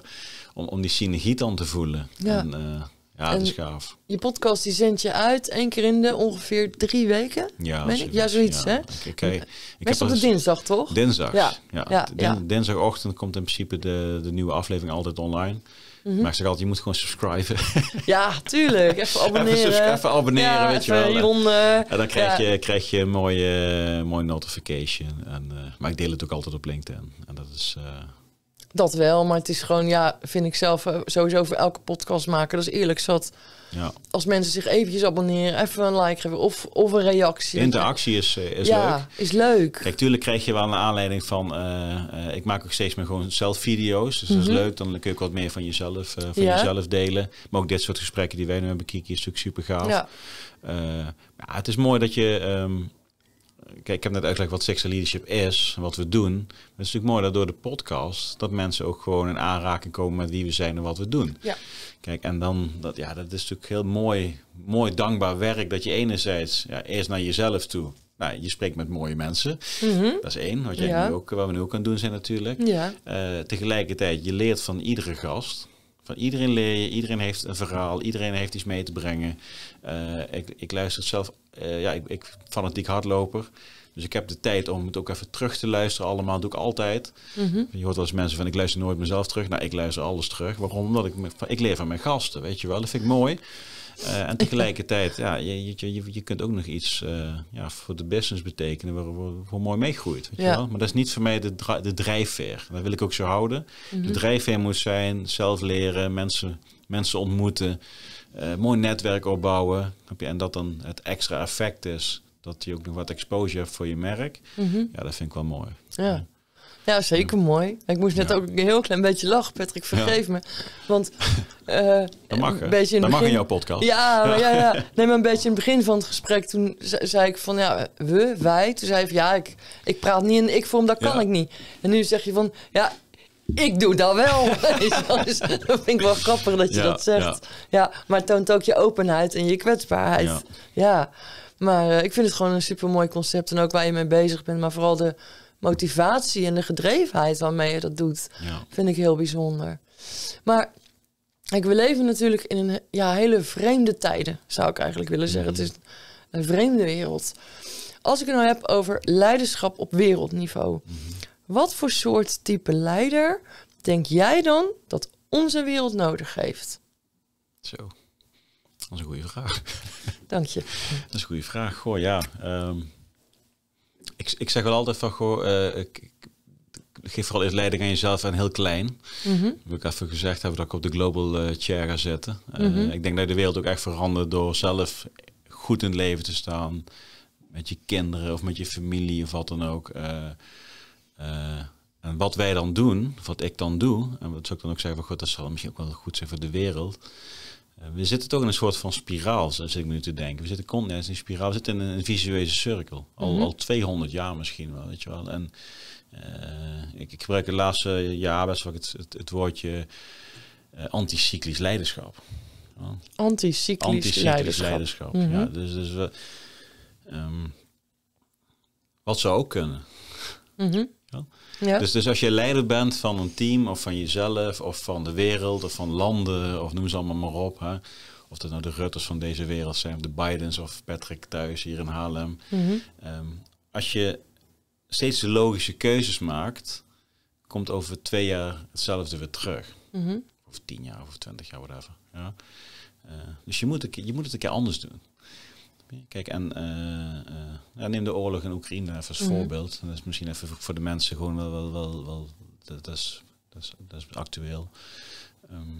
om, om die synergie dan te voelen. Ja. En, eh, ja, dat is gaaf. Je podcast die zend je uit één keer in de ongeveer drie weken. Ja, ik? Ja, zoiets, hè? Ik, Meestal op heb de dinsdag, toch? Dinsdags. Ja. Ja. Ja, din- ja. Dinsdagochtend komt in principe de, de nieuwe aflevering altijd online. Maar ik zeg altijd, je moet gewoon subscriben. Ja, tuurlijk. Even abonneren. Even, even abonneren, ja, weet je wel. hieronder. En dan krijg, Ja. je, krijg je een mooie, mooie notification. En, eh, maar ik deel het ook altijd op LinkedIn. En dat is... eh, Dat wel, maar het is gewoon, ja, vind ik zelf eh, sowieso voor elke podcast maken. Dat is eerlijk zat. ja. Als mensen zich eventjes abonneren, even een like geven of, of een reactie. Interactie is, eh, is ja, leuk. is leuk. Kijk, tuurlijk krijg je wel een aanleiding van... eh, ik maak ook steeds meer gewoon zelf video's. Dus dat is leuk. Dan kun je ook wat meer van jezelf, van Mhm. Ja. jezelf delen. Maar ook dit soort gesprekken die wij nu hebben, Kiki, is natuurlijk super gaaf. Ja, ja, het is mooi dat je. ehm, kijk, ik heb net uitgelegd wat Sexual Leadership is en wat we doen. Maar het is natuurlijk mooi dat door de podcast dat mensen ook gewoon in aanraking komen met wie we zijn en wat we doen. Ja. Kijk, en dan, dat, ja, dat is natuurlijk heel mooi, mooi dankbaar werk dat je enerzijds ja, eerst naar jezelf toe. Nou, je spreekt met mooie mensen. Mhm. Dat is één. Wat, jij Ja. nu ook, wat we nu ook aan doen zijn natuurlijk. ja. Eh, tegelijkertijd, je leert van iedere gast. Van iedereen leer je, iedereen heeft een verhaal, iedereen heeft iets mee te brengen. Eh, ik, ik luister het zelf, eh, ja, ik, ik fanatiek hardloper. Dus ik heb de tijd om het ook even terug te luisteren allemaal. doe ik altijd. Mhm. Je hoort wel eens mensen van, ik luister nooit mezelf terug. Nou, ik luister alles terug. Waarom? Omdat ik, me- ik leer van mijn gasten, weet je wel. Dat vind ik mooi. Eh, en tegelijkertijd, ja, je, je, je, je kunt ook nog iets eh, ja, voor de business betekenen waar waar- waar mooi meegroeit. Weet Ja. je wel? Maar dat is niet voor mij de, de drijfveer. Dat wil ik ook zo houden. Mhm. De drijfveer moet zijn zelf leren, mensen, mensen ontmoeten, eh, mooi netwerk opbouwen. En dat dan het extra effect is dat je ook nog wat exposure hebt voor je merk. Mhm. Ja, dat vind ik wel mooi. Ja. Ja, zeker mooi. Ik moest net Ja. ook een heel klein beetje lachen, Patrick. Vergeef me. Want eh, Dat mag, een beetje in dat het mag in begin... jouw podcast. Ja, maar ja, ja. Nee, maar een beetje in het begin van het gesprek, toen ze- zei ik van, ja, we, wij. Toen zei ik van, ja, ik, ik praat niet in ik-vorm, dat kan ik niet. En nu zeg je van, ja, ik doe dat wel. dus dat vind ik wel grappig dat je dat zegt. Ja. maar het toont ook je openheid en je kwetsbaarheid. Ja. Ja, maar eh, ik vind het gewoon een super mooi concept en ook waar je mee bezig bent. Maar vooral de motivatie en de gedrevenheid waarmee je dat doet, Ja. vind ik heel bijzonder. Maar kijk, we leven natuurlijk in een ja, hele vreemde tijden, zou ik eigenlijk willen zeggen. Het is een vreemde wereld. Als ik het nou heb over leiderschap op wereldniveau. Wat voor soort type leider denk jij dan dat onze wereld nodig heeft? Zo. Dat is een goede vraag. Dank je. Dat is een goede vraag. Goh, ja. ehm, ik, ik zeg wel altijd van, goh, eh, ik, geef vooral eerst leiding aan jezelf en heel klein. Mhm. Wil ik even gezegd hebben dat ik op de global eh, chair ga zitten. Eh, Ik denk dat de wereld ook echt verandert door zelf goed in het leven te staan. Met je kinderen of met je familie of wat dan ook. En wat wij dan doen, wat ik dan doe, en wat zou ik dan ook zeggen van goed, dat zal misschien ook wel goed zijn voor de wereld. Eh, we zitten toch in een soort van spiraal, zo zit ik nu te denken. We zitten continu in een spiraal, we zitten in een visueuze cirkel. Al, al 200 jaar misschien wel, weet je wel. En eh, ik, ik gebruik het laatste jaar best wel het, het, het woordje eh, anticyclisch leiderschap. Ja, Anticyclisch Anticyclisch leiderschap. leiderschap. Mhm. Ja, dus, dus we, ehm, wat zou ook kunnen. Mhm. Ja. Ja. Dus, dus als je leider bent van een team of van jezelf of van de wereld of van landen of noem ze allemaal maar op. Hè. Of dat nou de Rutters van deze wereld zijn, of de Bidens of Patrick thuis hier in Haarlem. Mhm. Ehm, als je steeds de logische keuzes maakt, komt over twee jaar hetzelfde weer terug. Mhm. Of tien jaar of twintig jaar, whatever. Ja. Eh, dus je moet, je moet het een keer anders doen. Kijk, en eh, eh, ja, neem de oorlog in Oekraïne even als Mhm. voorbeeld. Dat is misschien even voor de mensen gewoon wel, wel, wel, wel dat, dat, is, dat, is, dat is actueel. Ehm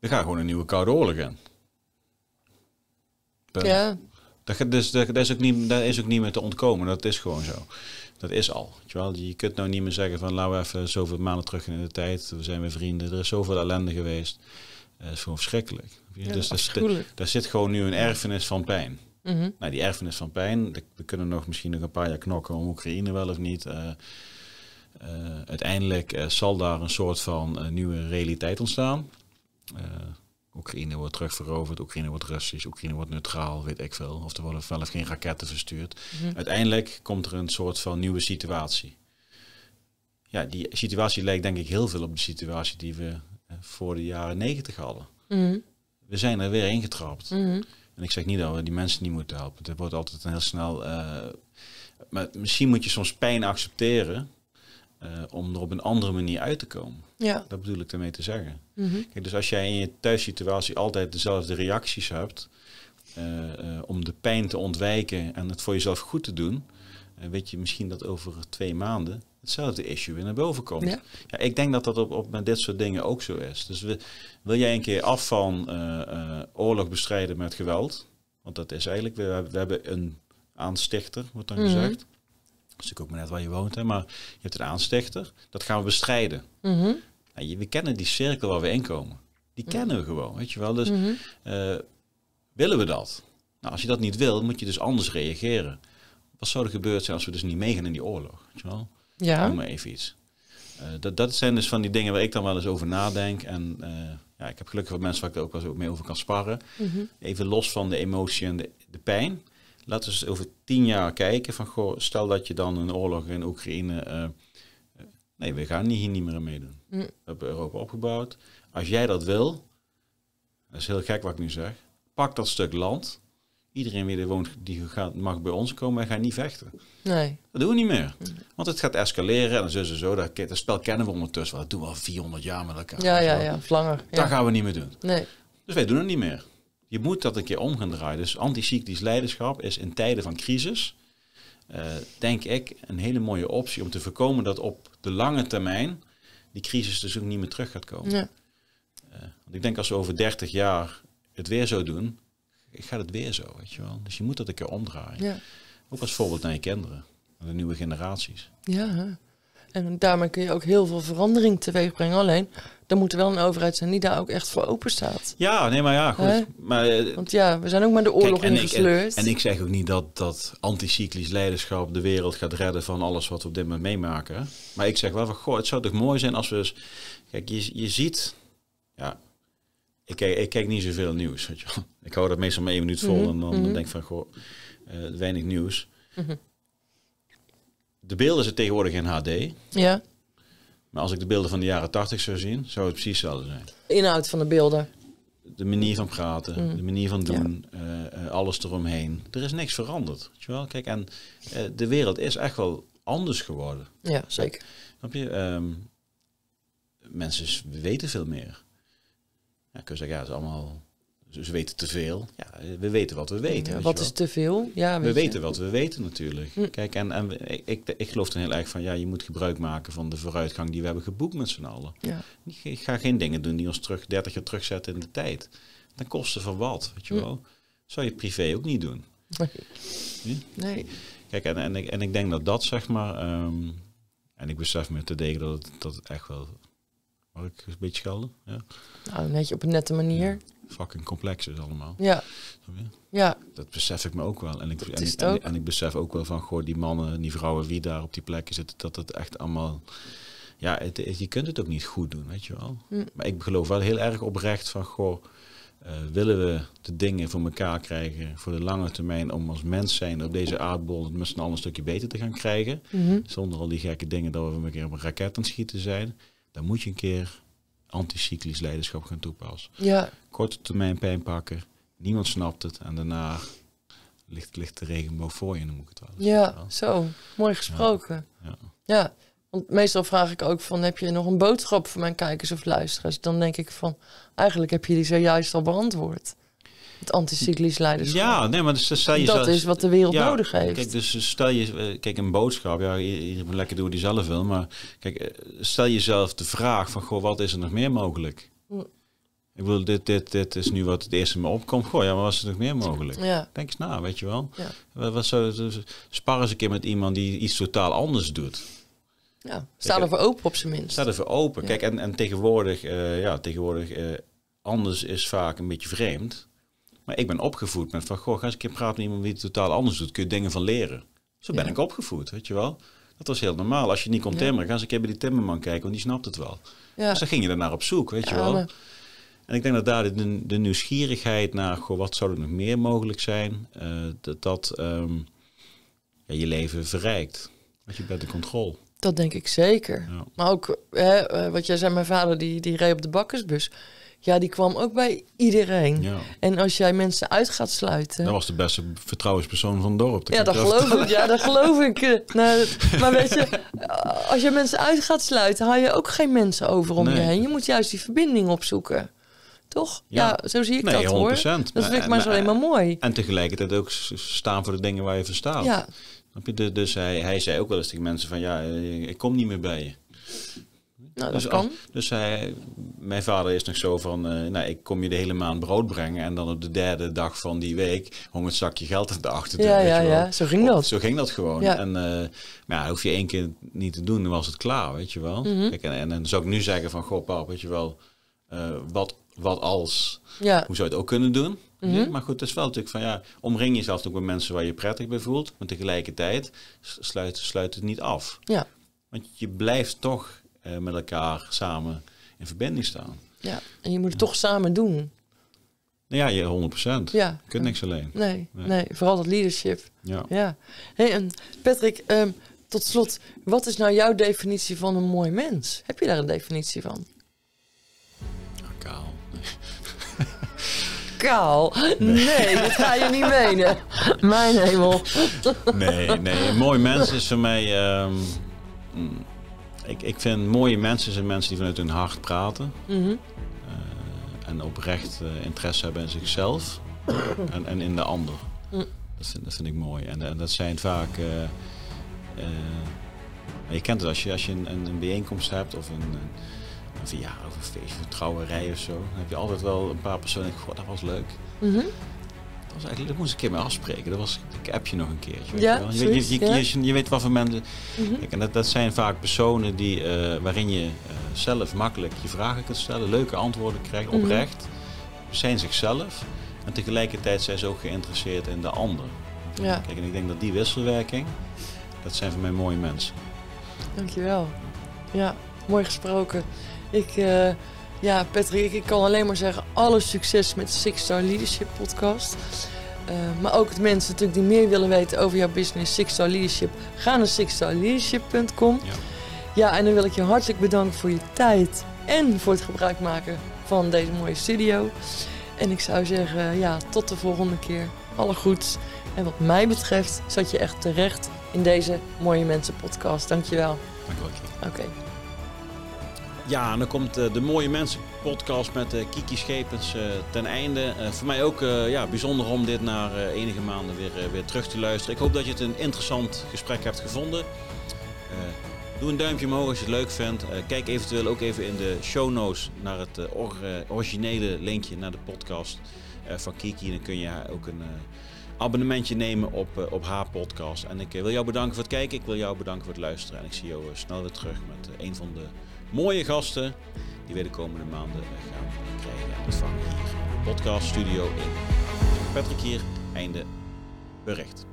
we gaan gewoon een nieuwe koude oorlog in. Ja. Dat, dus, dat, dat, is ook niet, dat is ook niet meer te ontkomen. Dat is gewoon zo. Dat is al. Weet je, wel? je kunt nou niet meer zeggen van laten we even zoveel maanden terug in de tijd. We zijn weer vrienden. Er is zoveel ellende geweest. Het is gewoon verschrikkelijk. Ja, dus daar zit, daar zit gewoon nu een erfenis van pijn. Mhm. Nou, die erfenis van pijn, we kunnen nog misschien nog een paar jaar knokken om Oekraïne wel of niet. Eh, eh, uiteindelijk eh, zal daar een soort van nieuwe realiteit ontstaan. Oekraïne wordt terugveroverd, Oekraïne wordt Russisch, Oekraïne wordt neutraal, weet ik veel. Of er worden wel of geen raketten verstuurd. Mhm. Uiteindelijk komt er een soort van nieuwe situatie. Ja, die situatie lijkt denk ik heel veel op de situatie die we voor de jaren negentig hadden. Mhm. We zijn er weer ingetrapt. Mhm. En ik zeg niet dat we die mensen niet moeten helpen. Het wordt altijd een heel snel. eh, maar misschien moet je soms pijn accepteren. eh, om er op een andere manier uit te komen. Ja. Dat bedoel ik daarmee te zeggen. Mhm. Kijk, dus als jij in je thuissituatie altijd dezelfde reacties hebt. eh, om de pijn te ontwijken en het voor jezelf goed te doen. weet je misschien dat over twee maanden hetzelfde issue weer naar boven komt. Ja. Ja, ik denk dat dat op, op met dit soort dingen ook zo is. Dus we, wil jij een keer af van eh, eh, oorlog bestrijden met geweld? Want dat is eigenlijk, we, hebben- we hebben een aanstichter, wordt dan Mhm. gezegd. Dat is natuurlijk ook maar net waar je woont, hè, maar je hebt een aanstichter. Dat gaan we bestrijden. Mhm. Je- we kennen die cirkel waar we in komen. Die kennen we gewoon, weet je wel. Dus Mhm. eh, willen we dat? Nou, als je dat niet wil, moet je dus anders reageren. Wat zou er gebeurd zijn als we dus niet meegaan in die oorlog? Weet je wel? Ja. Noem maar even iets. Eh, dat, dat zijn dus van die dingen waar ik dan wel eens over nadenk. En eh, ja, ik heb gelukkig wat mensen waar ik er ook wel eens mee over kan sparren. Mhm. Even los van de emotie en de, de pijn. Laten we eens over tien jaar kijken. Van, goh, stel dat je dan een oorlog in Oekraïne... eh, nee, we gaan hier niet meer aan meedoen. Mm. We hebben Europa opgebouwd. Als jij dat wil... Dat is heel gek wat ik nu zeg. Pak dat stuk land. Iedereen wie er woont, die gaat, mag bij ons komen. Wij gaan niet vechten. Nee. Dat doen we niet meer. Want het gaat escaleren en zullen ze zo. Dat, dat spel kennen we ondertussen. Dat doen we al 400 jaar met elkaar. Ja, ja, ja. Langer. Dat gaan we niet meer doen. Nee. Dus wij doen het niet meer. Je moet dat een keer om gaan draaien. Dus anticyclisch leiderschap is in tijden van crisis, eh, denk ik, een hele mooie optie om te voorkomen dat op de lange termijn die crisis dus ook niet meer terug gaat komen. Ja. Want ik denk als we over 30 jaar het weer zo doen, gaat het weer zo, weet je wel. Dus je moet dat een keer omdraaien. Ja. Ook als voorbeeld naar je kinderen, naar de nieuwe generaties. Ja. En daarmee kun je ook heel veel verandering teweeg brengen. Alleen, er moet wel een overheid zijn die daar ook echt voor open staat. Ja, nee, maar ja, goed. Hè? Maar, eh, Want ja, we zijn ook maar de oorlog Kijk, en, ik, ingesleurd. en, en ik zeg ook niet dat, dat anticyclisch leiderschap de wereld gaat redden van alles wat we op dit moment meemaken. Maar ik zeg wel van, goh, het zou toch mooi zijn als we eens... Kijk, je, je ziet... Ja, ik kijk, ik kijk niet zoveel nieuws, weet je wel. Ik hou dat meestal maar één minuut vol Mhm, en dan mhm. denk ik van, goh, eh, weinig nieuws. Mhm. De beelden zijn tegenwoordig in HD. Ja, Maar als ik de beelden van de jaren 80 zou zien, zou het precies hetzelfde zijn. inhoud van de beelden. De manier van praten, de manier van doen, eh, eh, alles eromheen. Er is niks veranderd. Weet je wel? Kijk, en de wereld is echt wel anders geworden. Ja, zeker. Snap je? Ehm, mensen weten veel meer. Ja, kun je zeggen, ja, is allemaal... Ze ze weten te veel. Ja, we weten wat we weten. Ja, wat is te veel? Ja, We je. weten wat we weten natuurlijk. Hm. Kijk, en, en ik, ik, ik geloof er heel erg van, ja, je moet gebruik maken van de vooruitgang die we hebben geboekt met z'n allen. Ja. Ik, ga geen dingen doen die ons terug 30 jaar terugzetten in de tijd. Ten koste van wat, weet je Hm. wel. Zou je privé ook niet doen. Nee. Kijk, en, en, ik, en ik denk dat dat zeg maar... ehm, en ik besef me te degen dat het, dat het echt wel... Mag ik een beetje schelden? Ja. Nou, op een nette manier. Fucking complex is allemaal. Ja. Ja. Dat besef ik me ook wel. En ik, en, ik, en, en besef ook wel van, goh, die mannen en die vrouwen wie daar op die plekken zitten, dat het echt allemaal... Ja, het, het- je kunt het ook niet goed doen, weet je wel. Hm. Maar ik geloof wel heel erg oprecht van, goh, eh, willen we de dingen voor elkaar krijgen voor de lange termijn om als mens zijn op deze aardbol het met z'n allen een stukje beter te gaan krijgen, Mhm. zonder al die gekke dingen dat we een keer op een raket aan het schieten zijn, dan moet je een keer anticyclisch leiderschap gaan toepassen Ja. korte termijn pijn pakken. Niemand snapt het. En daarna ligt, ligt de regenboog voor je, noem ik het wel. Ja, zo. Mooi gesproken. Ja. Ja. Want meestal vraag ik ook van, heb je nog een boodschap voor mijn kijkers of luisteraars? Dan denk ik van, eigenlijk heb je die zojuist al beantwoord. Het anticyclisch leiderschap. Ja, nee, maar dus stel je dat zelf- is wat de wereld Ja, nodig heeft. Kijk, dus stel je, eh, kijk, een boodschap, ja, iedereen moet lekker doen hij zelf wil, maar kijk, eh, stel jezelf de vraag van, goh, wat is er nog meer mogelijk? Hm. Ik bedoel, dit, dit, dit is nu wat het eerste me opkomt. Goh, ja, maar wat is er nog meer mogelijk? Ja, Denk eens na, weet je wel. Ja. Wat, wat zou, dus spar eens een keer met iemand die iets totaal anders doet. ja. sta ervoor open op zijn minst. Sta ervoor open. Ja. Kijk, en, en tegenwoordig, eh, ja, tegenwoordig, anders is vaak een beetje vreemd. Maar ik ben opgevoed met van, goh, ga eens een keer praten met iemand die het totaal anders doet. Kun je dingen van leren. Zo ben Ja. ik opgevoed, weet je wel. Dat was heel normaal. Als je niet kon timmeren, ga eens een keer bij die timmerman kijken, want die snapt het wel. Ja. Dus dan ging je daarnaar op zoek, weet je wel. maar- En ik denk dat daar de, de nieuwsgierigheid naar, goh, wat zou er nog meer mogelijk zijn, eh, dat dat ehm, ja, je leven verrijkt. Want je bent in controle. Dat denk ik zeker. Ja. Maar ook, hè, eh, wat jij zei, mijn vader die, die reed op de bakkersbus. Ja, die kwam ook bij iedereen. Ja. En als jij mensen uit gaat sluiten... Dat was de beste vertrouwenspersoon van het dorp. Ja, dat geloof ik. Ja, dat geloof ik. Eh, nou, maar weet je, als je mensen uit gaat sluiten, haal je ook geen mensen over om je heen. Je moet juist die verbinding opzoeken. Toch? Ja, Ja. zo zie ik Nee, dat hoor. 100%. Dat vind ik maar zo alleen maar mooi. En tegelijkertijd ook staan voor de dingen waar je voor staat. Ja? Dus- Dus hij, hij zei ook wel eens tegen mensen van, ja, eh, ik kom niet meer bij je. Nou, dat dus, kan. als- dus hij, mijn vader is nog zo van, eh, nou, ik kom je de hele maand brood brengen en dan op de derde dag van die week hong het zakje geld aan de achterdeur. Ja, ja, ja. Zo ging Of- dat. Zo ging dat gewoon. Ja. En eh, maar ja, hoef je één keer niet te doen, dan was het klaar, weet je wel. Mhm. Kijk, en, en dan zou ik nu zeggen van, goh pap, weet je wel, eh, wat, wat als, Ja, hoe zou je het ook kunnen doen? Mhm. Ja, maar goed, het is wel natuurlijk van, ja, omring jezelf ook met mensen waar je prettig bij voelt, maar tegelijkertijd sluit, sluit het niet af. ja, Want je blijft toch eh, met elkaar samen in verbinding staan. ja. En je moet het toch samen doen. Nou ja, je 100%. Ja. Je kunt niks alleen. Nee, Nee. nee, vooral dat leadership. Ja. Ja. Hey, en Patrick, ehm, tot slot, wat is nou jouw definitie van een mooi mens? Heb je daar een definitie van? Kaal. Kaal? Nee, dat ga je niet menen. Mijn hemel. Nee, nee. Een mooi mens is voor mij... ehm, mm, ik, ik vind mooie mensen zijn mensen die vanuit hun hart praten. Mhm. eh, en oprecht eh, interesse hebben in zichzelf en, en in de ander. Mm. Dat, vind, dat vind ik mooi. En, en dat zijn vaak... eh, je kent het als je, als je een, een, een bijeenkomst hebt of een, een, een verjaardag of een feestje, een trouwerij of zo. Dan heb je altijd wel een paar personen die goh, dat was leuk. Mhm. Was eigenlijk, dat moest ik een keer mee afspreken. Dat was, ik app je nog een keertje. Weet Ja, je, wel. je, zoiets, je, je, ja. je, je weet wat voor mensen... Mhm. Kijk, en dat, dat zijn vaak personen die, eh, waarin je eh, zelf makkelijk je vragen kunt stellen, leuke antwoorden krijgt, Mhm. oprecht. Zijn zichzelf en tegelijkertijd zijn ze ook geïnteresseerd in de ander. Ja, Kijk, en ik denk dat die wisselwerking, dat zijn voor mij mooie mensen. dankjewel. Ja, mooi gesproken. Ik, eh, ja, Patrick, ik, kan alleen maar zeggen, alle succes met de Six Star Leadership podcast. Eh, maar ook de mensen natuurlijk die meer willen weten over jouw business, Six Star Leadership, ga naar sixstarleadership.com. Ja. Ja, en dan wil ik je hartelijk bedanken voor je tijd en voor het gebruik maken van deze mooie studio. En ik zou zeggen, ja, tot de volgende keer. Alle goeds. En wat mij betreft zat je echt terecht in deze Mooie Mensen podcast. Dankjewel. Dank je wel. Ja, en dan komt eh, de Mooie Mensen podcast met eh, Kiki Schepens eh, ten einde. Voor mij ook ja, bijzonder om dit na enige maanden weer, weer terug te luisteren. Ik hoop dat je het een interessant gesprek hebt gevonden. Doe een duimpje omhoog als je het leuk vindt. Kijk eventueel ook even in de show notes naar het or- originele linkje naar de podcast van Kiki. Dan kun je ook een abonnementje nemen op, op haar podcast. En ik wil jou bedanken voor het kijken. Ik wil jou bedanken voor het luisteren. En ik zie jou snel weer terug met een van de mooie gasten die we de komende maanden gaan krijgen en ontvangen hier in de podcast studio in. Patrick hier, einde bericht.